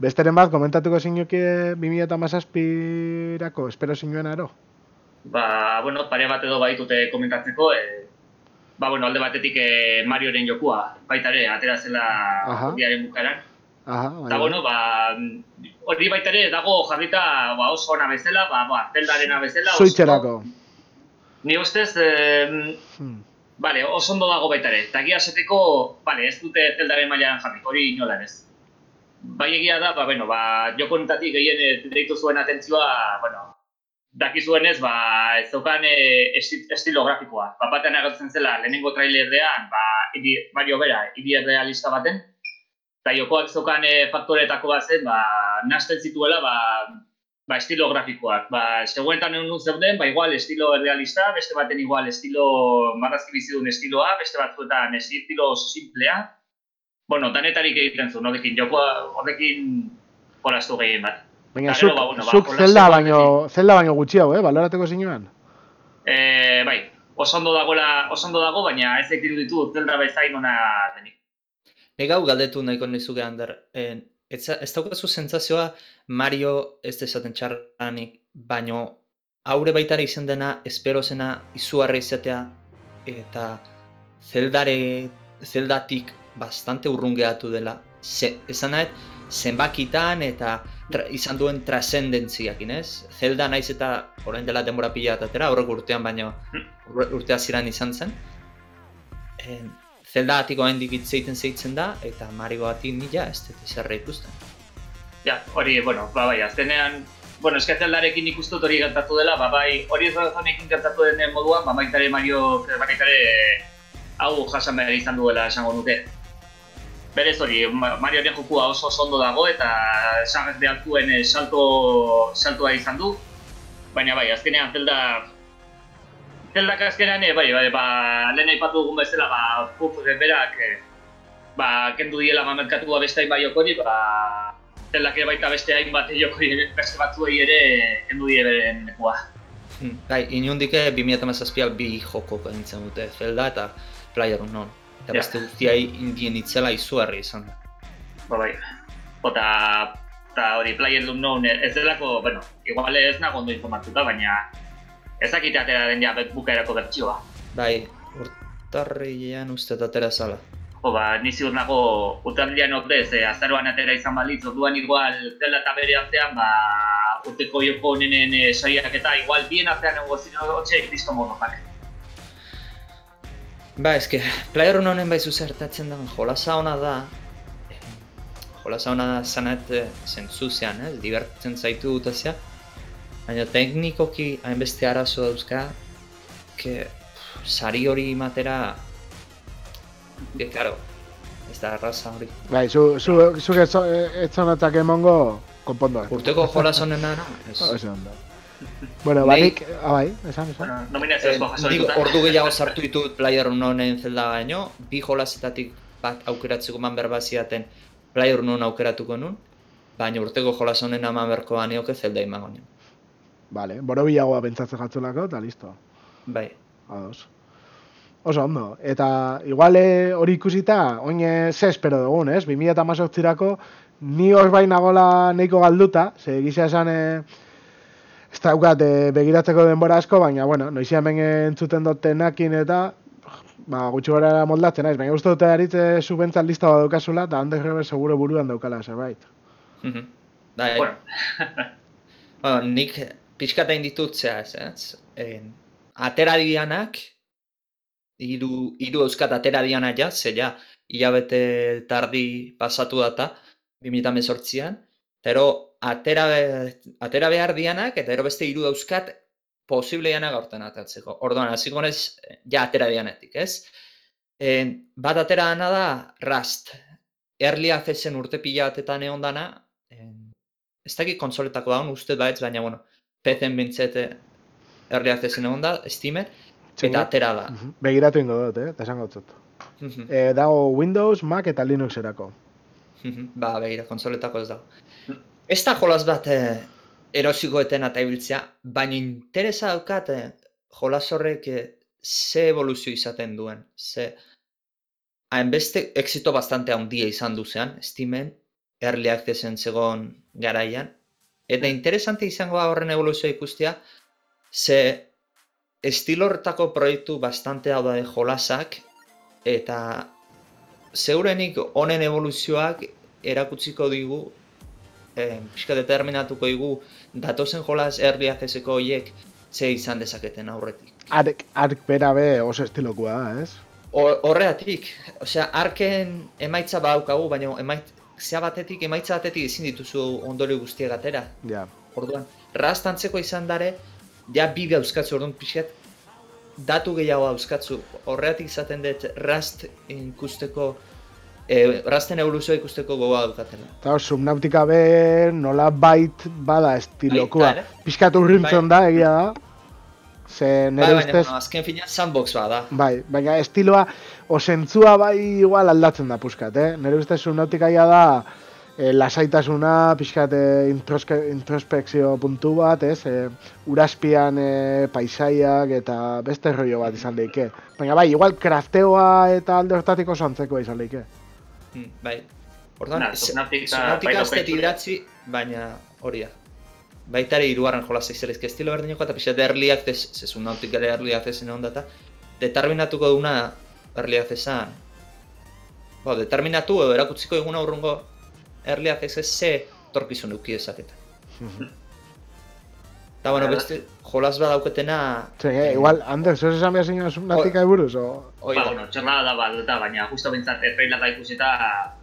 Besteren bat, komentatuko zinuke 2017-rako, espero zinuen aro? Ba, bueno, pare bat edo baitute komentatzeko, e, ba, bueno, alde batetik e, Marioren jokua, baita ere, atera zela Aha. urriaren bukaeran. Aha, Eta, bueno, ba, hori baita ere dago jarrita ba, oso ona bezala, ba, ba, zeldarena bezala. Suitzerako. Ni ustez, eh, Hmm. Bale, oso ondo dago baita ere. Eta egia esateko, bale, ez dute zeldaren mailan jarri, hori inolan ez. Bai egia da, ba, bueno, ba, joko honetatik gehien eh, deitu zuen atentzioa, bueno, dakizuenez, ba, ez zeukan e, esti, estilo grafikoa. Ba, batean agertzen zela, lehenengo trailerdean, ba, idi, Mario Bera, idi realista baten, eta jokoak zeukan e, faktoretako bat zen, ba, nasten zituela, ba, ba, estilo grafikoak. Ba, seguentan egun zeuden, ba, igual estilo realista, beste baten igual estilo marrazki bizidun estiloa, beste batzuetan estilo simplea. Bueno, danetarik egiten zuen, horrekin, jokoa, horrekin jolastu gehien bat. Baina zuk, ba, bueno, ba, zuk jolasteko zelda baino, zelda baino gutxiago, eh, balorateko zinuan? E, bai, oso ondo dagoela, oso ondo dago, baina ez zait iruditu zelda bezain ona denik. Nik hau galdetu nahiko nizuke Ander. Eh, ez, ez daukazu sentsazioa Mario ez dezaten txarranik, baino haure baitare izan dena, espero zena izugarri izatea, eta zeldare, zeldatik bastante urrun gehatu dela. Ze, esan nahet, zenbakitan eta tra, izan duen trascendentziakin, ez? Zelda naiz eta orain dela denbora pila atera, horrek urtean baino urte- urte hasieran izan zen. Eh, Zelda atiko hendik hitz egiten da, eta Mario atik nila ez dut izarra ikusten. Ja, hori, bueno, ba, bai, azkenean, bueno, eske zeldarekin ikustut hori gertatu dela, ba, bai, hori ez honekin gertatu den moduan, ba, baita ere Mario, baita ere hau jasan behar izan duela esango nuke. Berez hori, Ma- Marioren jokua oso ondo dago eta esan ez behartuen eh, salto, saltoa izan du. Baina bai, azkenean zelda zeldak azkenean, eh, bai, bai, ba, lehen aipatu dugun bezala, ba, puf, berak, eh, ba, kendu diela mamerkatua beste hainbat jokori, ba, zeldak ere baita beste hainbat jokori beste batzuei ere kendu die beren lekua. Hmm, Bai, inundik 2017 bi joko gaintzen dute, Zelda eta Player Unknown. Eta Ja. beste guztiai indien itzela izugarri izan da. Ba, bai. Ota, eta hori, Player Unknown ez delako, bueno, igual ez nago ondo informatuta, baina ez dakite atera den ja bukaerako bertsioa. Bai, urtarrilean uste dut atera zala. Jo, ba, ni ziur nago urtarrilean ordez, eh, azaroan atera izan balitz, orduan igual Zelda eta bere artean, ba, urteko joko honenen eh, saiak eta igual bien artean egongo ziren hotxe disko monopak. Ba, eske, Player Unknownen bai zertatzen da, jolasa ona da, jolasa ona da zanet eh, zentzuzean, eh, divertitzen zaitu dutazia, baina teknikoki hainbeste arazo dauzka, pff, sari hori matera, que, claro, ez da arraza hori. Bai, zu, zu, zu etzonatak emongo, konpondo. Urteko jolas honena, no? Ez. Bueno, Nei- banik, ah, esan, esan. Bueno, nominaziozko Eh, nik dituta. ordu gehiago sartu ditut Player Unknownen zelda gaino, bi jolasetatik bat aukeratzeko man berba ziaten Player Unknown aukeratuko nun, baina urteko jolas honen ama berko banioke zelda imango nion. Vale, borobilagoa pentsatzen jatzulako, eta listo. Bai, Ados. Oso ondo. Eta igual eh, hori ikusita, oin ze espero dugun, ez? 2018-rako ni hor bai nagola nahiko galduta, ze gisa esan eh, ez daukat eh, begiratzeko denbora asko, baina, bueno, noizi hemen entzuten dotenakin eta ba, gutxi gora moldatzen naiz, baina uste dute daritze subentzat lista bat daukazula, eta handes rebe seguro buruan daukala, zerbait. Mhm. Bai, Bueno, bueno, nik pixkata ditut zehaz, ez? En, atera dianak, hiru hiru euskat atera diana ja, ze ja, hilabete tardi pasatu data, 2018an, eta ero atera, atera behar dianak, eta ero beste hiru dauzkat posible dianak aurten atatzeko. Orduan, hasiko naiz, ja atera dianetik, ez? En, bat atera dana da, Rust. Early Accessen urte pila batetan egon dana, en, ez dakit konsoletako daun, uste baitz, baina, bueno, PC-en bintzete Early Accessen egon da, Steamen, eta atera da. Mhm. Begiratu ingo dut, eh? Eta esango dut. E, dago Windows, Mac eta Linuxerako. mhm, ba, begira, konsoletako ez dago. Ez da jolas bat eh, erosiko eta ibiltzea, baina interesa daukat eh, jolas horrek eh, ze evoluzio izaten duen, ze hainbeste exito bastante handia izan duzean, Steamen, Early Accessen zegoen garaian, eta interesante izango da horren evoluzioa ikustea, ze estilo horretako proiektu bastante hau da jolasak, eta zeurenik honen evoluzioak erakutsiko digu, eh, pixka determinatuko digu, datozen jolas early accesseko horiek ze izan dezaketen aurretik. Ark, ark bera be oso estilokua da, ez? Hor- Horregatik, osea, arken emaitza badaukagu, baina emaitzea batetik, emaitza batetik ezin dituzu ondorio guztiak atera. Ja. Orduan, Rust antzeko izan dare, ja bi dauzkatzu, orduan pixkat, datu gehiago dauzkatzu. Horregatik izaten dut Rust ikusteko, e, Rusten evoluzioa ikusteko gogoa daukatela. Eta subnautika be nola bait bada estilokua. Baita ere. Piskat urrintzen da, egia da. Ze Bai, nire baina, ustez, bueno, azken fina sandbox bada. bai, baina estiloa, osentzua bai igual aldatzen da puskat, eh? Nire ustez subnautikaia da, e, lasaitasuna, pixkat e, introske, introspekzio puntu bat, ez? E, uraspian e, paisaiak eta beste rollo bat izan leike. Baina bai, igual krafteoa eta alde hortatik oso antzekoa izan leike. Hmm, bai. Orduan, Subnautica Subnautica baita ez dut idatzi, baina hori da. Baita ere hirugarren jola zeizerizke estilo berdineko eta pixat early access, ze Subnautica ere early access egon data, determinatuko duna early accessan, bo, determinatu edo erakutziko eguna urrungo early access ze torkizun euki dezaketa. Eta bueno, beste jolas badauketena... Ze, eh, igual, Ander, zer esan behar zinen subnautika buruz, o... Oi, Ba, bueno, txorrada da bat, eta baina justo bintzat trailerra ikusita,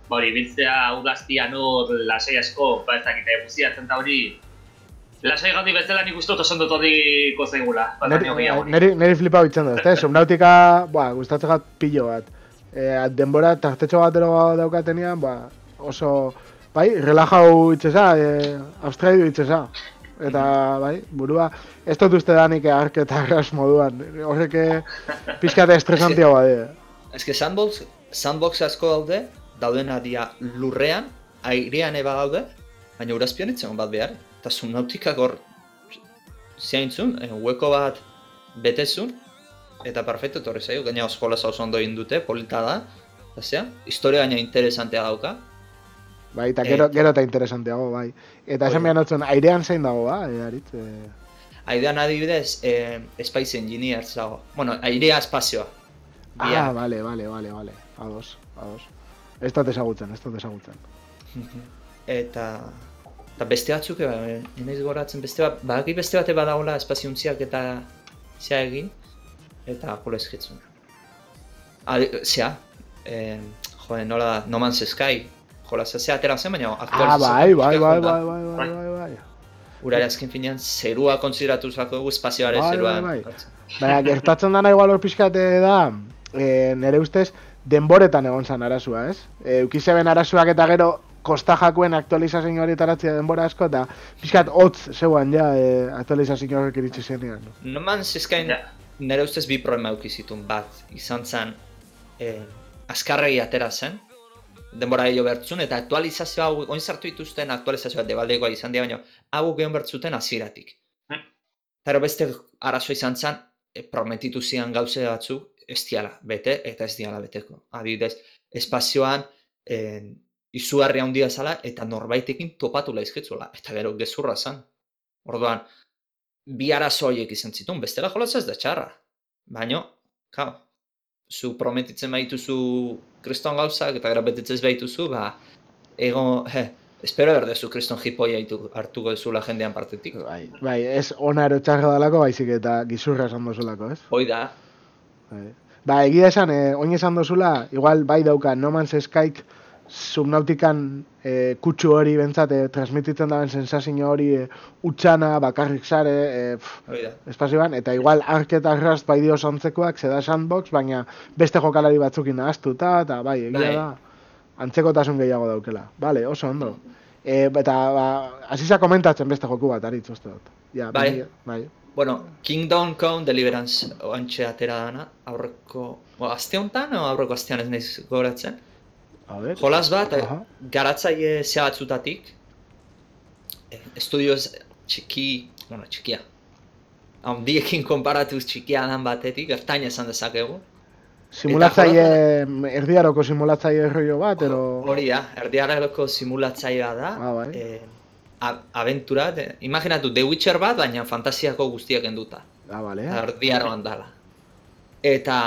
ba hori, biltzea udaztian hor lasai asko, ba ez dakite, guztiatzen eta hori, lasai gaundi bezala nik uste dut oso ondo tordiko zaigula, ba, Neri, neri, neri flipa bitzen dut, eh? Subnautika, ba, gustatzen gat pilo bat. E, denbora tartetxo bat ero daukatenean, ba, oso, bai, relajau itxesa, e, abstraidu itxesa. Eta bai, burua, ez dut uste danik ark eta arras moduan, horrek eh, pixkate estresantiagoa dira. Ez que sandbox, sandbox asko daude, daudena dia lurrean, airean eba daude, baina urazpian itzen bat behar. Eta subnautikak hor ziaintzun, eh, hueko bat betezun, eta perfecto etorri zaio, gaina oskola zauz ondo egin dute, polita da, eta zea, historia gaina interesantea dauka. Bai, eta gero, Eta- gero eta interesanteago, bai. Eta esan behar notzen, airean zein dago, ba, e, aritz, e, Aidean adibidez, eh, Space Engineers dago. Bueno, airea espazioa. Ah, vale, vale, vale, vale. Ados, ados. Ez dut ezagutzen, ez dut ezagutzen. Eta... Eta beste batzuk, e, enaiz goratzen beste bat, badaki beste bate badagoela espaziontziak eta zea egin, eta jola esketzuna. Adi, zea, e, joe, nola da, No Man's Sky, jola zea atera zen, baina Ah, aktualizazio bai, bai, bai, bai, bai, bai, bai, bai. Urare azken finean, zerua kontsideratu zako dugu espazioare Bai, zerua. bai, bai. Baina, gertatzen dana igual hor pixkate da, e, nire ustez, denboretan egon zan arazua, ez? E, ukizeben arazuak eta gero kosta jakuen aktualizazio hori taratzea denbora asko, eta pixkat hotz zeuan ja e, aktualizazio horrek iritsi zenean. No? No Man's Sky Ja. nire ustez bi problema eduki zituen bat, izan zen, eh, azkarregi atera zen, denbora gehiago bertzun, eta aktualizazio hau, oin sartu dituzten aktualizazioa debaldegoa izan dira, baina hau gehiago bertzuten hasieratik. Hmm. Gero beste arazoa izan zen, e, prometitu zian gauze batzuk, ez diala bete, eta ez diala beteko. Adibidez, espazioan, eh, izugarri handia zala, eta norbaitekin topatu laizketzuela, eta gero gezurra zen. Orduan, bi arazo horiek izan zituen, bestela jolaz ez da txarra. Baina, kao, zu prometitzen baituzu kriston gauzak eta gero ez baituzu, ba, ego, he, espero berdezu kriston jipoia hartuko duzula jendean partetik. Bai, bai, ez ona ero txarra dalako, baizik eta gizurra esan dozulako, ez? Hoi da, Bai. Ba, egia esan, eh, oin esan dozula, igual bai dauka No Man's Skyk subnautikan eh, kutsu hori bentsat eh, transmititzen daben sensazio hori eh, utxana, bakarrik sare, eh, pff, espazioan, eta igual Ark eta Rust bai dio sontzekoak, zeda sandbox, baina beste jokalari batzukin ahaztuta, eta bai, egia Bai. da, antzekotasun gehiago daukela. Vale, oso ondo. E, eta, ba, hasiza komentatzen beste joku bat, aritz uste dut. Ja, Bai. bi- bai. Bueno, Kingdom Come Deliverance oantxe atera dana, aurreko, o, aste honetan o aurreko astean ez naiz gogoratzen. A ver. Jolas bat, eh, Aha. garatzaile zea batzutatik, eh, estudioz txiki, bueno, txikia, handiekin konparatuz txikia dan batetik, ertain esan dezakegu. Simulatzaile, erdiaroko simulatzaile rollo bat, ero... Hori da, erdiarako simulatzailea da, Ah, bai. eh, a- abentura, de, imaginatu The Witcher bat, baina fantasiako guztiak enduta. Ah, vale. Eta erdiaroan dala. Eta,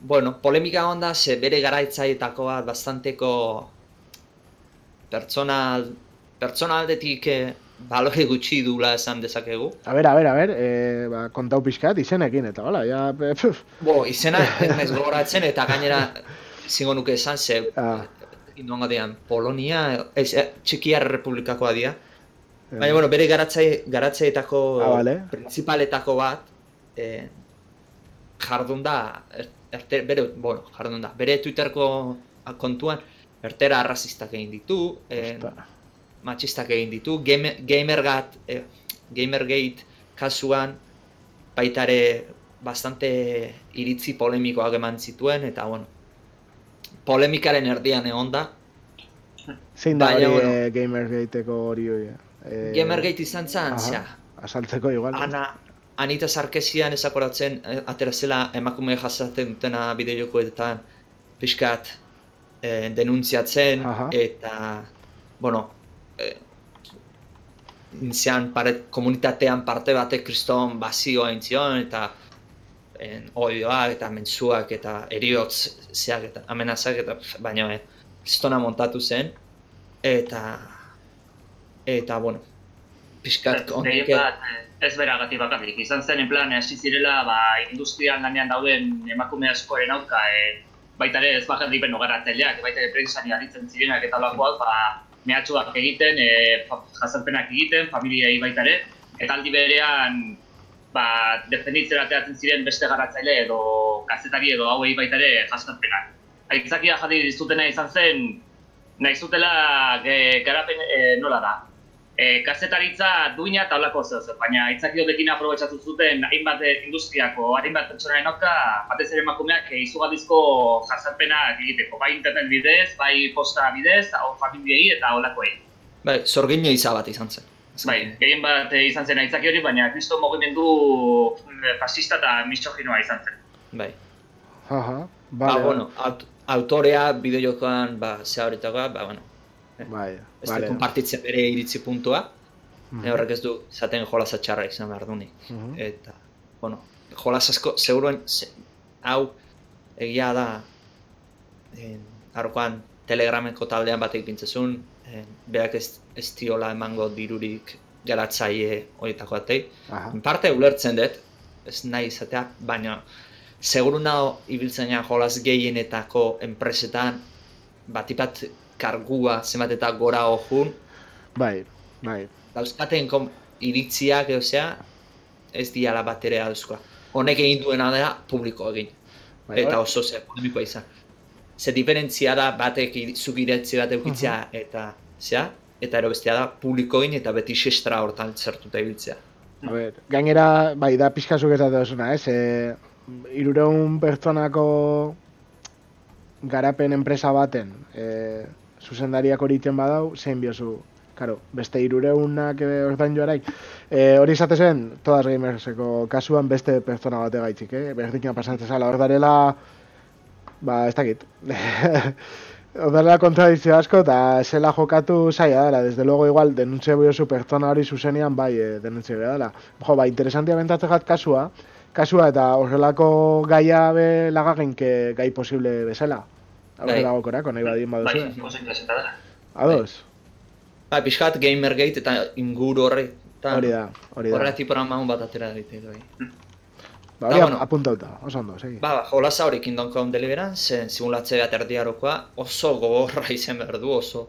bueno, polemika onda, ze bere garaitzaietako bat bastanteko pertsonal, pertsonaldetik eh, balore gutxi dula esan dezakegu. A ber, a ber, a ber, e, ba, kontau pixkat izenekin, eta hola, ja, Bo, izena ez gogoratzen eta gainera zingo nuke esan ze Ah. indoango dian Polonia, ez, eh, Txekiar Republikakoa dira. eh, Baina, bueno, bere garatzai, garatzaetako Ah, vale. principaletako bat eh, jardun da, erte, bere, bueno, jardun da, bere Twitterko kontuan ertera arrazistak egin ditu, eh, matxistak egin ditu, game, gamergat, eh, gamergate kasuan baita ere bastante iritzi polemikoak eman zituen, eta bueno, polemikaren erdian egon da, zein da hori bueno. eh, Gamergateko hori hori? Eh, Gamergate izan aha. zea, Asaltzeko igual. Ana, Anita Sarkesian ezakoratzen eh, atera zela emakume jasaten dutena bideojokoetan pixkat eh, denuntziatzen Aha. eta, bueno, eh, intzian pare, komunitatean parte batek kriston bazioa intzion eta en, oioak eta mentzuak eta eriotz zeak eta amenazak eta baina eh, kristona montatu zen eta eta bueno pixkat honek eh, ez beragatik bakarrik. Izan zen, en plan, hasi zirela, ba, industrian lanean dauden emakume askoren aurka, e, baita ere ez bakarrik beno garatzaileak, baita ere prentsani aritzen zirenak eta lakoak, ba, mehatxuak egiten, e, jazarpenak egiten, familiai baita ere, eta aldi berean, ba, defenditzera ateratzen ziren beste garatzaile edo kazetari edo hauei baita ere jazarpenak. Aitzakia jarri dizutena izan zen, nahi zutela garapen, e, nola da, e, kazetaritza duina eta holako zeu zer, baina aitzakiotekin aprobetsatu zuten hainbat eh, industriako, hainbat pertsonaren auka, batez ere emakumeak e, izugarrizko jazarpenak egiteko, bai internet bidez, bai posta bidez, hau familiei eta holakoei. Bai, zorgine bat izan zen. Bai, gehien bat eh, izan zen aitzaki hori, baina kristo mugimendu mm, fascista eta misoginoa izan zen. Bai. Aha, Ba, vale. bueno, aut autorea bideojokoan, ba, ze horretakoa, ba, bueno, Bai, ez vale. konpartitzen bere iritzi puntua, Mhm. e, horrek ez du zaten jolasa txarra izan behar dunik. Mhm. Eta, bueno, jolas asko, seguruen, ze, hau, egia da, en, arrokoan telegrameko taldean batek pintzezun, en, berak ez, ez diola emango dirurik geratzaile horietako atei. Aha. En parte ulertzen dut, ez nahi izatea, baina seguru nago ibiltzen jolas gehienetako enpresetan batipat kargua zenbat eta gora hojun, Bai, bai. dauzkaten kom, iritziak eosea, ez diala bat ere dauzkoa. Honek egin duena dela publiko egin, bai eta oso ze polemikoa izan. Ze diferentzia da batek zuk iritzi bat eukitzea eta zea, eta ero bestea da publiko egin eta beti sestra hortan zertuta ibiltzea. A ber, gainera, bai, da pixka zuk esate duzuna, ez? E, irureun pertsonako garapen enpresa baten e, zuzendariak hori iten badau, zein biozu, karo, beste irureunak ordain joarai. E, hori izate zen, todas gamerseko kasuan beste pertsona bate gaitzik, eh? Berdina pasatzen zala, hor darela, ba, ez dakit. Hor darela kontradizio asko, eta zela jokatu zaila dela, desde luego igual denuntze biozu pertsona hori zuzenean bai e, denuntze dela. Jo, ba, interesantia bentatzen kasua, kasua eta horrelako gaia be lagagenke gai posible bezala. Bai. Aurrera gokorako, nahi badin Bai, baduzu. oso interesanta da. Ados, Ba, pixkat Gamergate eta inguru horretan hori da, hori da. horretik programa bat atera daite bai. Ba, hori bueno. apuntauta, oso ondo, segi. Ba, jolasa hori Kingdom Come Deliverance, simulatze bat erdiarokoa oso gogorra izan behar du, oso,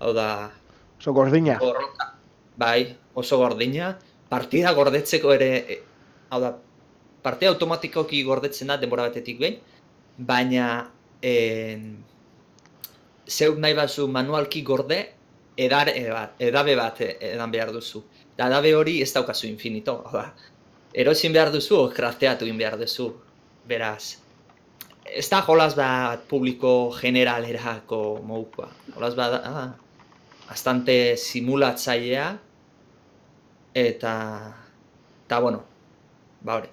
hau da, Oso gordina. gorroka, bai, oso gordina, partida gordetzeko ere, e, hau da, partida automatikoki gordetzen da denbora batetik behin, baina en, zeu nahi bazu manualki gorde, edar, ebar, edabe bat e- edan behar duzu. Eta edabe hori ez daukazu infinito, da. Erosin behar duzu, o crafteatu egin behar duzu. Beraz, ez da jolas bat publiko generalerako modukoa. Jolas bat da, ah, bastante simulatzailea eta eta bueno, ba hori.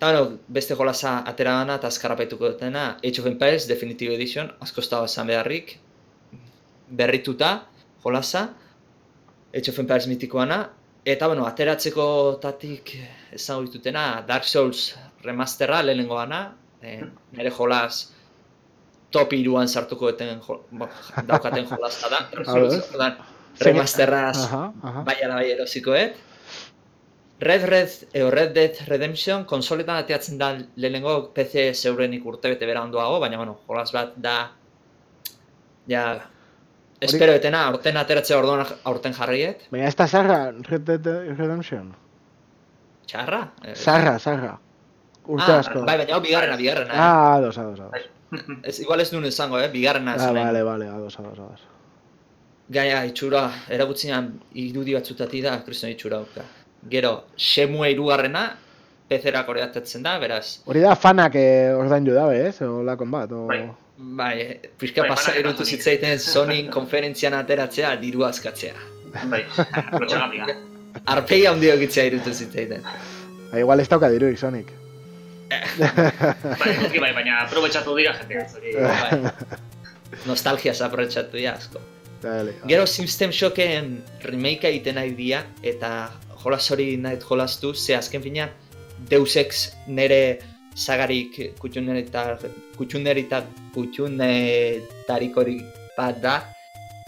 Eta bueno, beste jolasa atera dana eta azkarrapaituko dutena Age of Empires Definitive Edition, asko ez da esan beharrik, berrituta jolasa, Age of Empires mitikoana, eta bueno, ateratzeko tatik esan ditutena Dark Souls remasterra lehenengoana, eh, nire jolas top iruan sartuko duten jo, daukaten jolasa da. Remasterraz Aha, aha. bai ala bai erosikoet. Red Red, eo Red Dead Redemption konsoletan ateatzen da lehenengo PC zeurenik urtebete beranduago, baina bueno, jolas bat da ja espero etena aurten ateratzea orduan aurten jarriet. Baina ez da zarra, Red Dead Redemption. Txarra? Eh, Zarra, zarra. Urte ah, asko. Bai, baina hau bigarrena, bigarrena. eh. Ah, ados, ados, ados. Ez, igual ez duen izango, eh? Bigarrena Ah, zen. vale, vale, ados, ados, ados. Gaia itxura, eragutzean irudi batzutati da, kriston itxura dauka. Gero, Shemue irugarrena, PC-erak oriatatzen da, beraz, Hori da fanak eh, ordaindu dabe, ez? Olakon bat, o... Bai. bai, pixka Bai, pasa erutu Sony. zitzaiten Sonin konferentzian ateratzea, diru askatzea. Bai, lotxagamia. Arpegi handio egitzea irutu zitzaiten. Ba, igual ez dauka diruik, Sonic. Bai, bai, baina aprobetxatu dira jende hori. Bai. Nostalgia aprobetxatu dira asko. Dale. Gero System Shocken remake egiten nahi dira, eta jolas hori nahi jolastu, ze azken finean Deus Ex nere sagarik kutxunerita, kutxunerita, kutxunetarikorik bat da.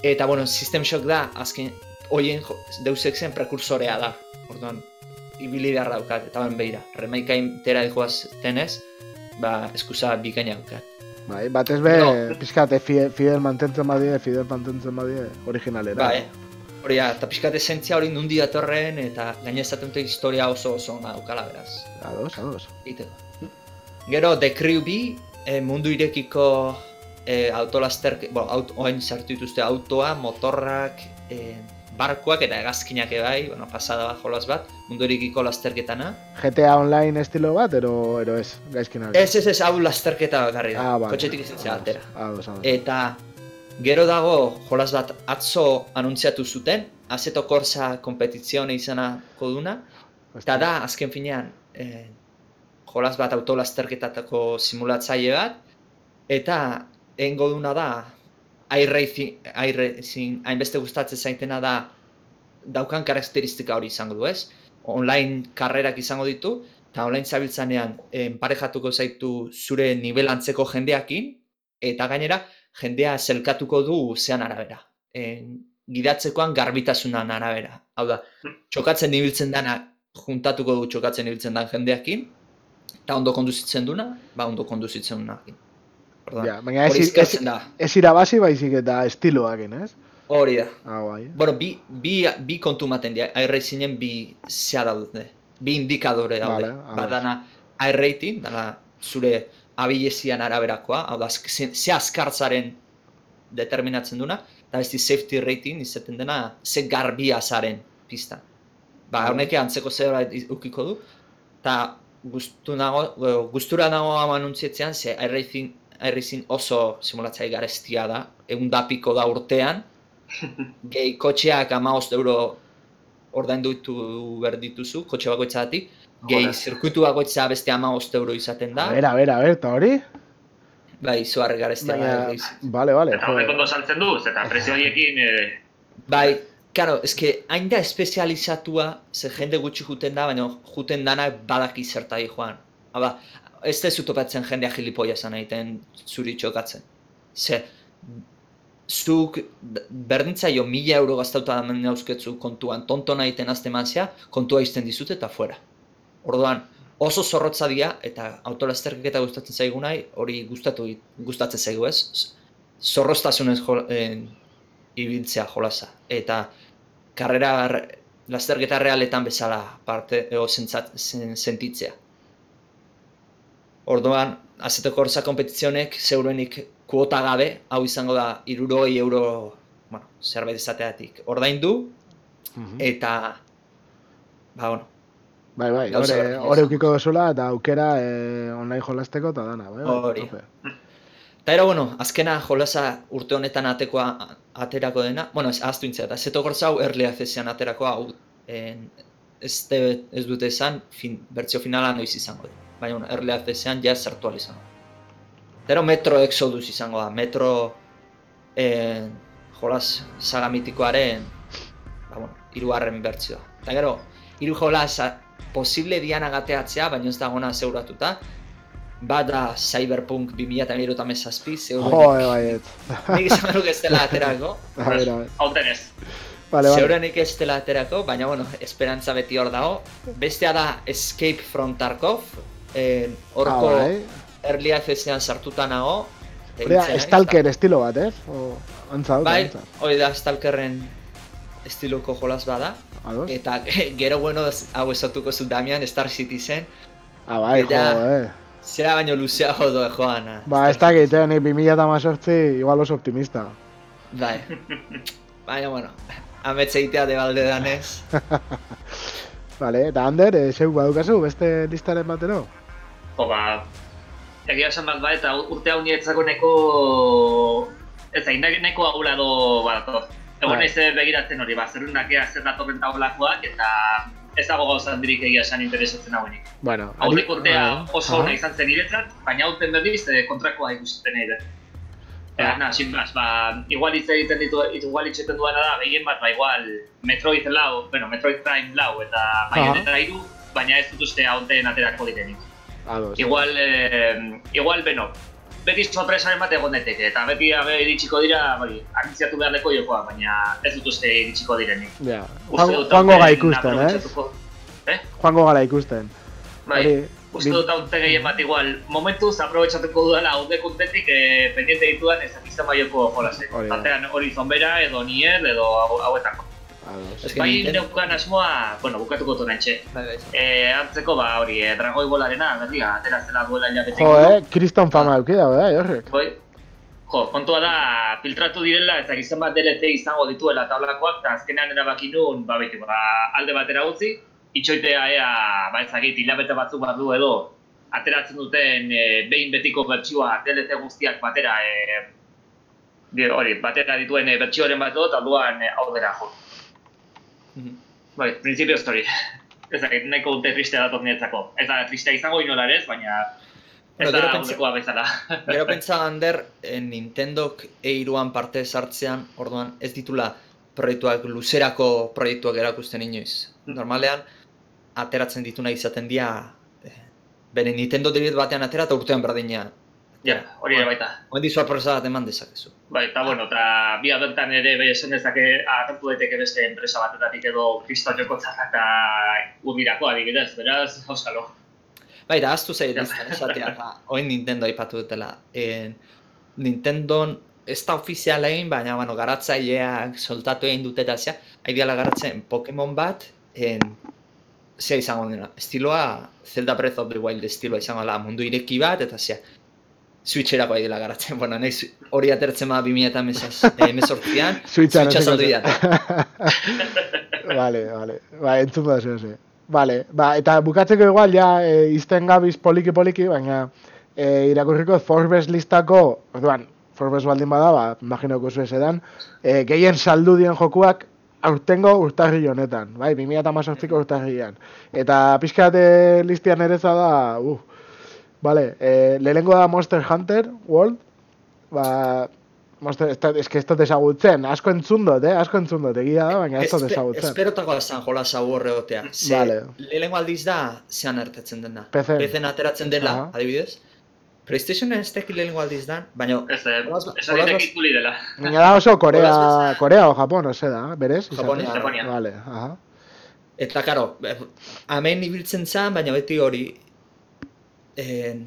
Eta, bueno, System Shock da, azken, hoien Deus Exen prekursorea da. Orduan, ibili behar daukat, eta ben behira, remake tera joaz tenez, ba, eskusa bikaina daukat. Bai, batez be, No. pizkate fidel, mantentzen badie, fidel mantentzen badie, originalera. Ba, eh? Hori da, eta pixkat esentzia hori nundi datorren, eta gaina esaten dute historia oso oso ona daukala beraz. Ados, ados. Egiteko. Gero, The Crew B, eh, mundu irekiko eh, autolaster, bueno, aut, oain sartu dituzte autoa, motorrak, eh, barkuak eta hegazkinak bai, bueno, pasada bat jolas bat, mundu erikiko lasterketana. GTA Online estilo bat, ero, ero ez, gaizkin Ez, ez, ez, hau lasterketa bakarri da, Ah, bai. kotxetik izintzea altera. Ados, ados. Eta gero dago jolas bat atzo anuntziatu zuten, Aseto Corsa kompetizione izanako duna, eta da, azken finean, eh, jolas bat autolasterketatako simulatzaile bat, eta egingo duna da, iRacing, iRacing hainbeste gustatzen zaitena da, daukan karakteristika hori izango du, ez? Online karrerak izango ditu, eta online zabiltzanean enparejatuko zaitu zure nivel antzeko jendeakin, eta gainera, jendea zelkatuko du zean arabera. En, gidatzekoan garbitasunan arabera. Hau da, txokatzen ibiltzen dana juntatuko du txokatzen ibiltzen dan jendeakin, eta ondo konduzitzen duna, ba ondo konduzitzen dunakin. Orduan, Ja, baina ez, ez, da. ez irabazi baizik eta estiloakin, ez? Hori da. Ah, bai. Bueno, bi, bi, bi kontu maten dira, iRacingen bi zea daude, bi indikadore daude. Vale, a Bat ver. dana iRating, dana zure abilezian araberakoa, hau da, ze, ze azkartzaren determinatzen duna, eta besti safety rating izaten dena ze garbia zaren pistan. Ba, Vale. honek antzeko zerbait ukiko du, eta gustu nago, gustura nago ama anuntzietzean, ze iRacing, iRacing oso simulatzaile garestia da, egun da piko da urtean, gehi kotxeak amaost euro ordaindu ditu behar dituzu, kotxe bakoitzagatik, gehi zirkuitu bakoitza beste amaost euro izaten da, A ber, a ber, a ber, eta hori? bai, izugarri garestia da. Baina, bale, bale, Eta horrek ondo saltzen du, eta prezio horiekin, eh, Bai, karo, eske hain da espezializatua, ze jende gutxi juten da, baina juten danak badaki zertai joan. Hala, ez dezu topatzen jendea gilipoia zan egiten zuri txokatzen. Ze, zuk berdintzaio mila euro gaztauta da dauzketzu kontuan tontona egiten azte kontua izten dizut eta fuera. Orduan, oso zorrotza dira eta autolasterketa gustatzen zaigu nahi, hori gustatu gustatzen zaigu ez, zorroztasunez jo, eh, ibiltzea jolasa. Eta karrera re- lasterketa realetan bezala parte eo zentzat, zen, sentitzea. Orduan, Azeto Corsa kompetizionek zeurenik kuota gabe, hau izango da irurogei euro, bueno, zerbait ezateatik ordaindu, Mhm. eta, ba, bueno, Bai, bai, hore izan. ukiko dozula eta aukera eh, online jolasteko eta dana, bai, bai. Hori. Eta ero, bueno, azkena jolasa urte honetan atekoa aterako dena, bueno, ez ahaztu intzea, eta Zeto Corsa hau early accessean aterako hau, en, ez, de, ez dute esan, fin, bertzio finala noiz izango da. Baina, bueno, early accessean ja sartu izango. Eta Metro Exodus izango da, Metro en, jolas saga mitikoaren, ba, bueno, irugarren bertzioa. Eta gero, hiru jolas posible diana gateatzea, baina ez dagona zeuratuta, Bat da Cyberpunk 2017 zeurenik. Joe, bai, ez. Nik izan behar ez dela aterako. A ber, a ber. hauten ez. Vale, vale. Zeurenik ez dela aterako, baina bueno, esperantza beti hor dago. Bestea da Escape from Tarkov. Eh, Ah, horko bai. Early Accessean sartuta nago. Naiz, Stalker estilo bat, ez? O, antza Bai, hori da Stalkerren estiloko jolas bada. Ados? Eta gero bueno hau esatuko zu Damian Star Citizen. Ah, bai, jo, eh. Zera baino luzeago doa joan. Ba, ez dakit, eh, nik 2018 igual oso optimista. Bai. Baina, bueno, ametxe egitea de balde danez. Vale, eta Ander, eh, zeu badukazu beste listaren batero? Jo, ba, egia esan bat ba, eta urte hau niretzako neko... Ez da, indak neko agula do, ba, to. Egon Bai. naiz eh, begiratzen hori, ba, zer zer datorren taulakoak, eta ez dago gauza handirik egia esan interesatzen hauenik. Bueno, Aurrik urtea bai. oso Aha. ona izan zen niretzat, baina aurten berriz eh, kontrakoa ikusten nahi dut. Eta, na, sin más, ba, igual hitz egiten ditu, igual hitz duena da, gehien bat, ba, igual, Metroid lau, bueno, Metroid Prime lau, eta Bayonetta iru, baina ez dut uste aurten aterako direnik. Ados. Igual, eh, igual, beno, beti sorpresaren bat egon daiteke, eta beti abe iritsiko dira, hori, anitziatu beharreko jokoa, baina ez dut uste iritsiko direnik. Ja, joango, dut joango aurten ga ikusten, eh? aprobetxatuko- Joango gara ikusten. Bai, Hori, uste dut haute gehien bat igual, momentuz aprobetxatuko dudala haude kontentik eh, pendiente ditudan ez dakizten baioko jolasek. Hori da. Batean Horizon Bera, edo Nier, edo hau- hauetako. Ados. Bai, neukan asmoa, bueno, bukatuko dut nantxe. Bai, bai. Eh, antzeko ba hori, eh, Dragoi Bolarena, berria, atera zela duela hilabete. Jo, eh, kriston fama euki dago, eh, horrek. Bai, Jo, kontua da, filtratu direla, ez dakizan bat DLC izango dituela tablakoak, eta azkenean erabaki nun, ba, beti, ba, alde batera utzi, itxoitea ea, ba, ezagit, hilabete batzuk bat du edo, ateratzen duten e, behin betiko bertsioa DLC guztiak batera, e, hori, batera dituen e, bertsioaren bat dut, alduan e, aurrera jo. Bai, prinsipioz hori. Ez dakit, nahiko dute tristea dator niretzako. Ez da, tristea izango inola baina ez da gero pentsa- bezala. Gero pentsa Ander, eh, Nintendok eiruan parte sartzean, orduan ez ditula proiektuak luzerako proiektuak erakusten inoiz. Mm. Normalean, ateratzen dituna izaten dira, eh, bere Nintendo Direct batean atera eta urtean berdinean. Ja, hori ere baita. Oendi sorpresa bat eman dezakezu. Bai, eta bueno, eta bi bertan ere bai esan dezake agertu daiteke beste enpresa batetatik edo kristo joko eta urbirako adibidez, beraz, auskalo. Bai, da, aztu zait Ja. izan esatea, eta oin Nintendo aipatu dutela. En, Nintendon ez da ofiziala egin, baina bueno, garatzaileak soltatu egin dute eta zea, aideala garatzen Pokemon bat, en, zea izango dena, estiloa Zelda Breath of the Wild estiloa izango da mundu ireki bat, eta zea, Switcherako aideala garatzen, bueno, nahi hori atertzen ma 2000 eta emezortzian, Switchan Switcha saldu dira. Vale, vale. Ba, entzun da zeu, ze. Vale, ba, eta bukatzeko igual, ja, e, izten gabiz poliki-poliki, baina e, irakurriko Forbes listako, orduan, Forbes baldin bada, ba, imaginoko zuen edan, e, gehien saldu dien jokuak aurtengo urtarri honetan, bai, 2018ko urtarrian. Eta pixkat listian ereza da, uh, vale, e, lehenengo da Monster Hunter World, ba, Monster, ez, ez que ez dut ezagutzen, asko entzun dut, eh? asko entzun dut, egia da, baina ez dut Espe- ezagutzen. Esperotakoa zen jola zaborre otea. Ze, Vale. lehenengo aldiz da, zean ertatzen dena. PC. PC-en ateratzen dela, Aha. adibidez. PlayStationen ez teki lehenengo aldiz da, baina Ez, eh, ditek ituli dela. Baina da oso Korea, Korea o Japon, ose da, berez? izaten? Japonia. Japonia. Vale, aha. Eta, karo, eh, hemen ibiltzen zen, baina beti hori... En,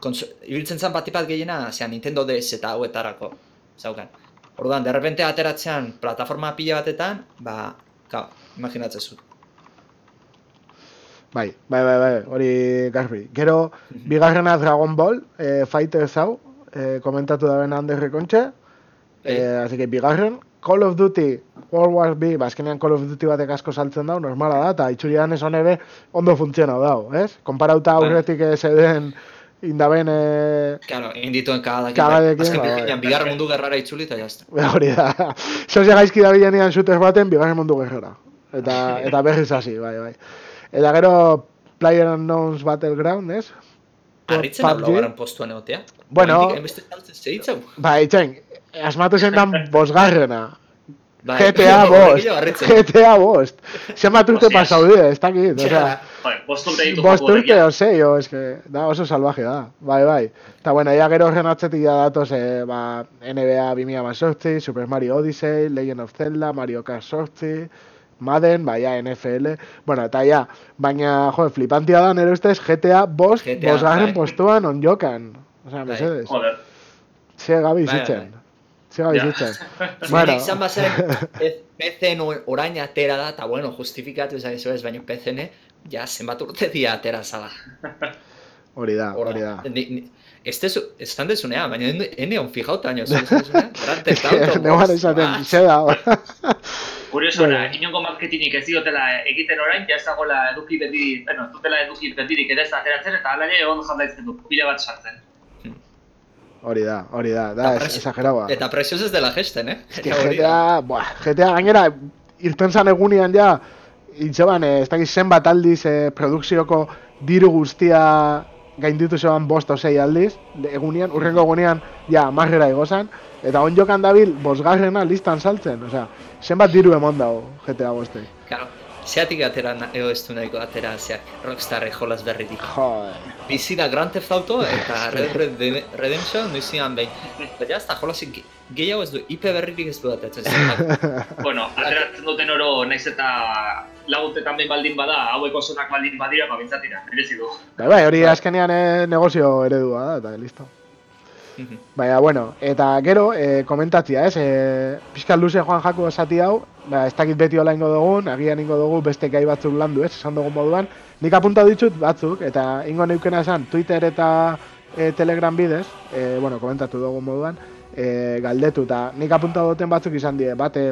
konso, ibiltzen zen bat bat gehiena, zean Nintendo DS eta hauetarako, zaukan. Orduan, derrepente ateratzean plataforma pila batetan, ba, ka, imaginatzen zu. Bai, bai, bai, bai, hori garbi. Gero, bigarrena Dragon Ball, eh, Fighters hau, eh, komentatu da bena Ander Rekontxe, Bai. eh, así que bigarren, Call of Duty, World War B, ba, azkenean Call of Duty batek asko saltzen dau, normala da, eta itxurian ez honebe ondo funtzionau dau, ez? Konparauta aurretik eh, zeuden indaben, eh, Claro, egin dituen kagadekin, Kagadekin, azken ba, bai. bigarren, mundu gerrara itzuli eta jazta. hori da. Zoze gaizki da bilenean shooter baten, bigarren mundu gerrera. Eta, eta berriz hasi, bai, bai. Eta gero, Player Unknowns Battleground, ez? Arritzen PUBG. laugarren postuan egotea. Bueno. Ba, itxain, asmatu zen dan bosgarrena. Bai. GTA bost. GTA bost. Zenbat urte Hostias. pasau die, ez dakit, o sea, Joder, bost urte ditu bost joku urte, horrekin. o sei, o, es que, da oso salvaje da, bai, bai. Eta bueno, ya gero horren atzetik ja datoz, eh, ba, NBA 2018, Super Mario Odyssey, Legend of Zelda, Mario Kart 8, Madden, bai, NFL, bueno, eta ja, baina, jo, flipantia da, nire ustez, GTA bost, GTA, bosgarren bai. postuan on jokan. O sea, Bai. mesedes. Joder, Ze gabi Bai, zitzen. Ze gabi Ja. zitzen. Bueno. Izan bazen, PC-en orain atera da, eta bueno, justifikatu izan ez, baina PC-ne, ja, zenbat urte dia atera zala. Hori da, hori da. Ni, ni, ez dezu, ez dan dezunean, baina ene- on fijauta, ez dezunean, Grand Ez Theft que, Auto, neuan bost, esaten, ba, ze da. Kurioso da, Bueno. inongo marketinik ez diotela egiten orain, ja ez dagoela eduki beti, bueno, ez dutela eduki betirik ere ez ateratzen, eta hala ere egon jardaitzen du, pila bat sartzen. Hori da, hori da, da, es, exageraua. Eta prezioz ez dela gesten, eh? Es que Hori da. GTA, buah, GTA gainera, irten zan egunian ja, itxeban, eh, ez dakiz zenbat aldiz eh, produkzioko diru guztia gainditu zeban bost o sei aldiz, egunian, urrengo egunean, ja, marrera igozan, eta on jokan dabil, bosgarrena listan saltzen, osea, zenbat diru emon dago GTA bostei. Claro, zeatik atera, eo ez du nahiko atera, zeak, Rockstar jolaz berritik. Bizi da Grand Theft Auto eta Red Red Red- Redemption noizian behin. Eta jazta, jolazik ge- gehiago ez du, IP berririk ez du atatzen. Bueno, ateratzen duten oro, naiz eta laguntetan behin baldin bada, hauek osonak baldin badira, ba bintzatira, merezi du. Bai, bai, hori azkenean eh, negozio eredua da, eta listo. Baina, bueno, eta gero, e, komentatzia, ez? E, pixka luze joan jako esati hau, ba, ez dakit beti hola ingo dugun, agian ingo dugu beste gai batzuk landu, ez? Esan dugun moduan. Nik apunta ditut batzuk, eta ingo neukena esan Twitter eta e, Telegram bidez, e, bueno, komentatu dugu moduan, e, galdetu, eta nik apunta duten batzuk izan die, bate,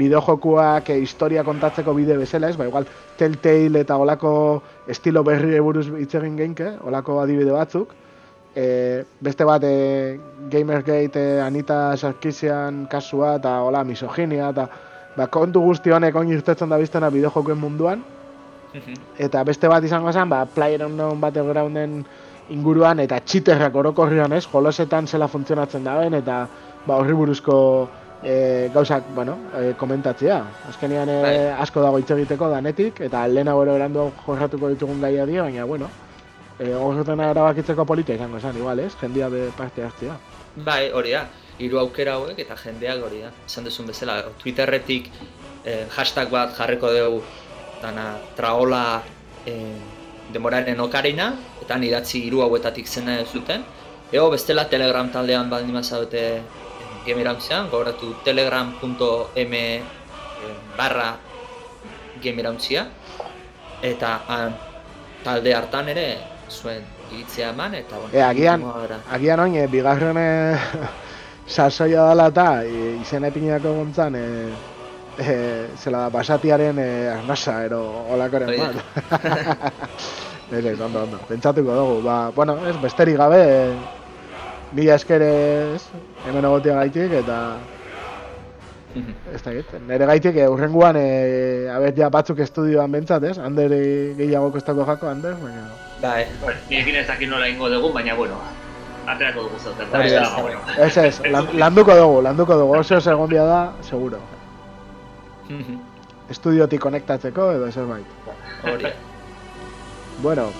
bideojokuak e, historia kontatzeko bide bezala ez, ba, igual, Telltale eta olako estilo berri buruz hitz egin geinke, olako adibide batzuk, e, beste bat e, Gamergate e, Anita Sarkisian kasua eta hola misoginia eta ba, kontu guzti honek oin irtetzen da biztena bideojokuen munduan. Eta beste bat izango zen ba, PlayerUnknown Battlegrounden inguruan eta txiterrak orokorrian ez, jolosetan zela funtzionatzen daben eta ba, horri buruzko e, gauzak, bueno, e, komentatzea. Azkenean e, asko dago hitz egiteko danetik eta lehenago ere berandu jorratuko ditugun gaia dio, baina bueno, e, gorroten erabakitzeko politia izango zen, igual, ez? Jendia be parte hartzea. Bai, hori da. Hiru aukera hauek eta jendeak hori da. Esan duzun bezala, Twitterretik eh, hashtag bat jarriko dugu dana traola eh, demoraren okarina eta idatzi hiru hauetatik zena zuten. Ego bestela Telegram taldean baldin bazaute eh, gemirauntzean, gogoratu telegram.m eh, barra gemirautzia eta han, talde hartan ere zuen iritzia eman eta bueno, E, agian, agian oin, e, bigarren e, sasoia dela eta e, izen epinako gontzan, e, e, zela da, basatiaren e, arnasa, ero olakoren bat. Ez, ez, ondo, ondo, pentsatuko dugu, ba, bueno, ez, besterik gabe, e, mila esker ez, hemen egotia gaitik, eta ez da git, nire gaitik, e, urrenguan, e, abet ja batzuk estudioan bentsat, ez, Ander e, gehiago kostako jako, Ander, baina... Bai, Bueno, nirekin ez dakit nola ingo dugu, baina bueno, aterako dugu zauten. Hori ez da. da, bueno. Ez ez, lan, landuko dugu, landuko dugu, oso oso egon da, seguro. Estudiotik konektatzeko edo zerbait. hori. Bueno,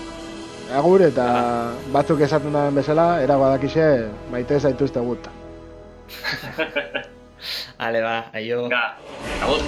agur eta batzuk esaten da bezala, era badakixe maite zaituzte gut. Ale ba, aio. Venga, agur.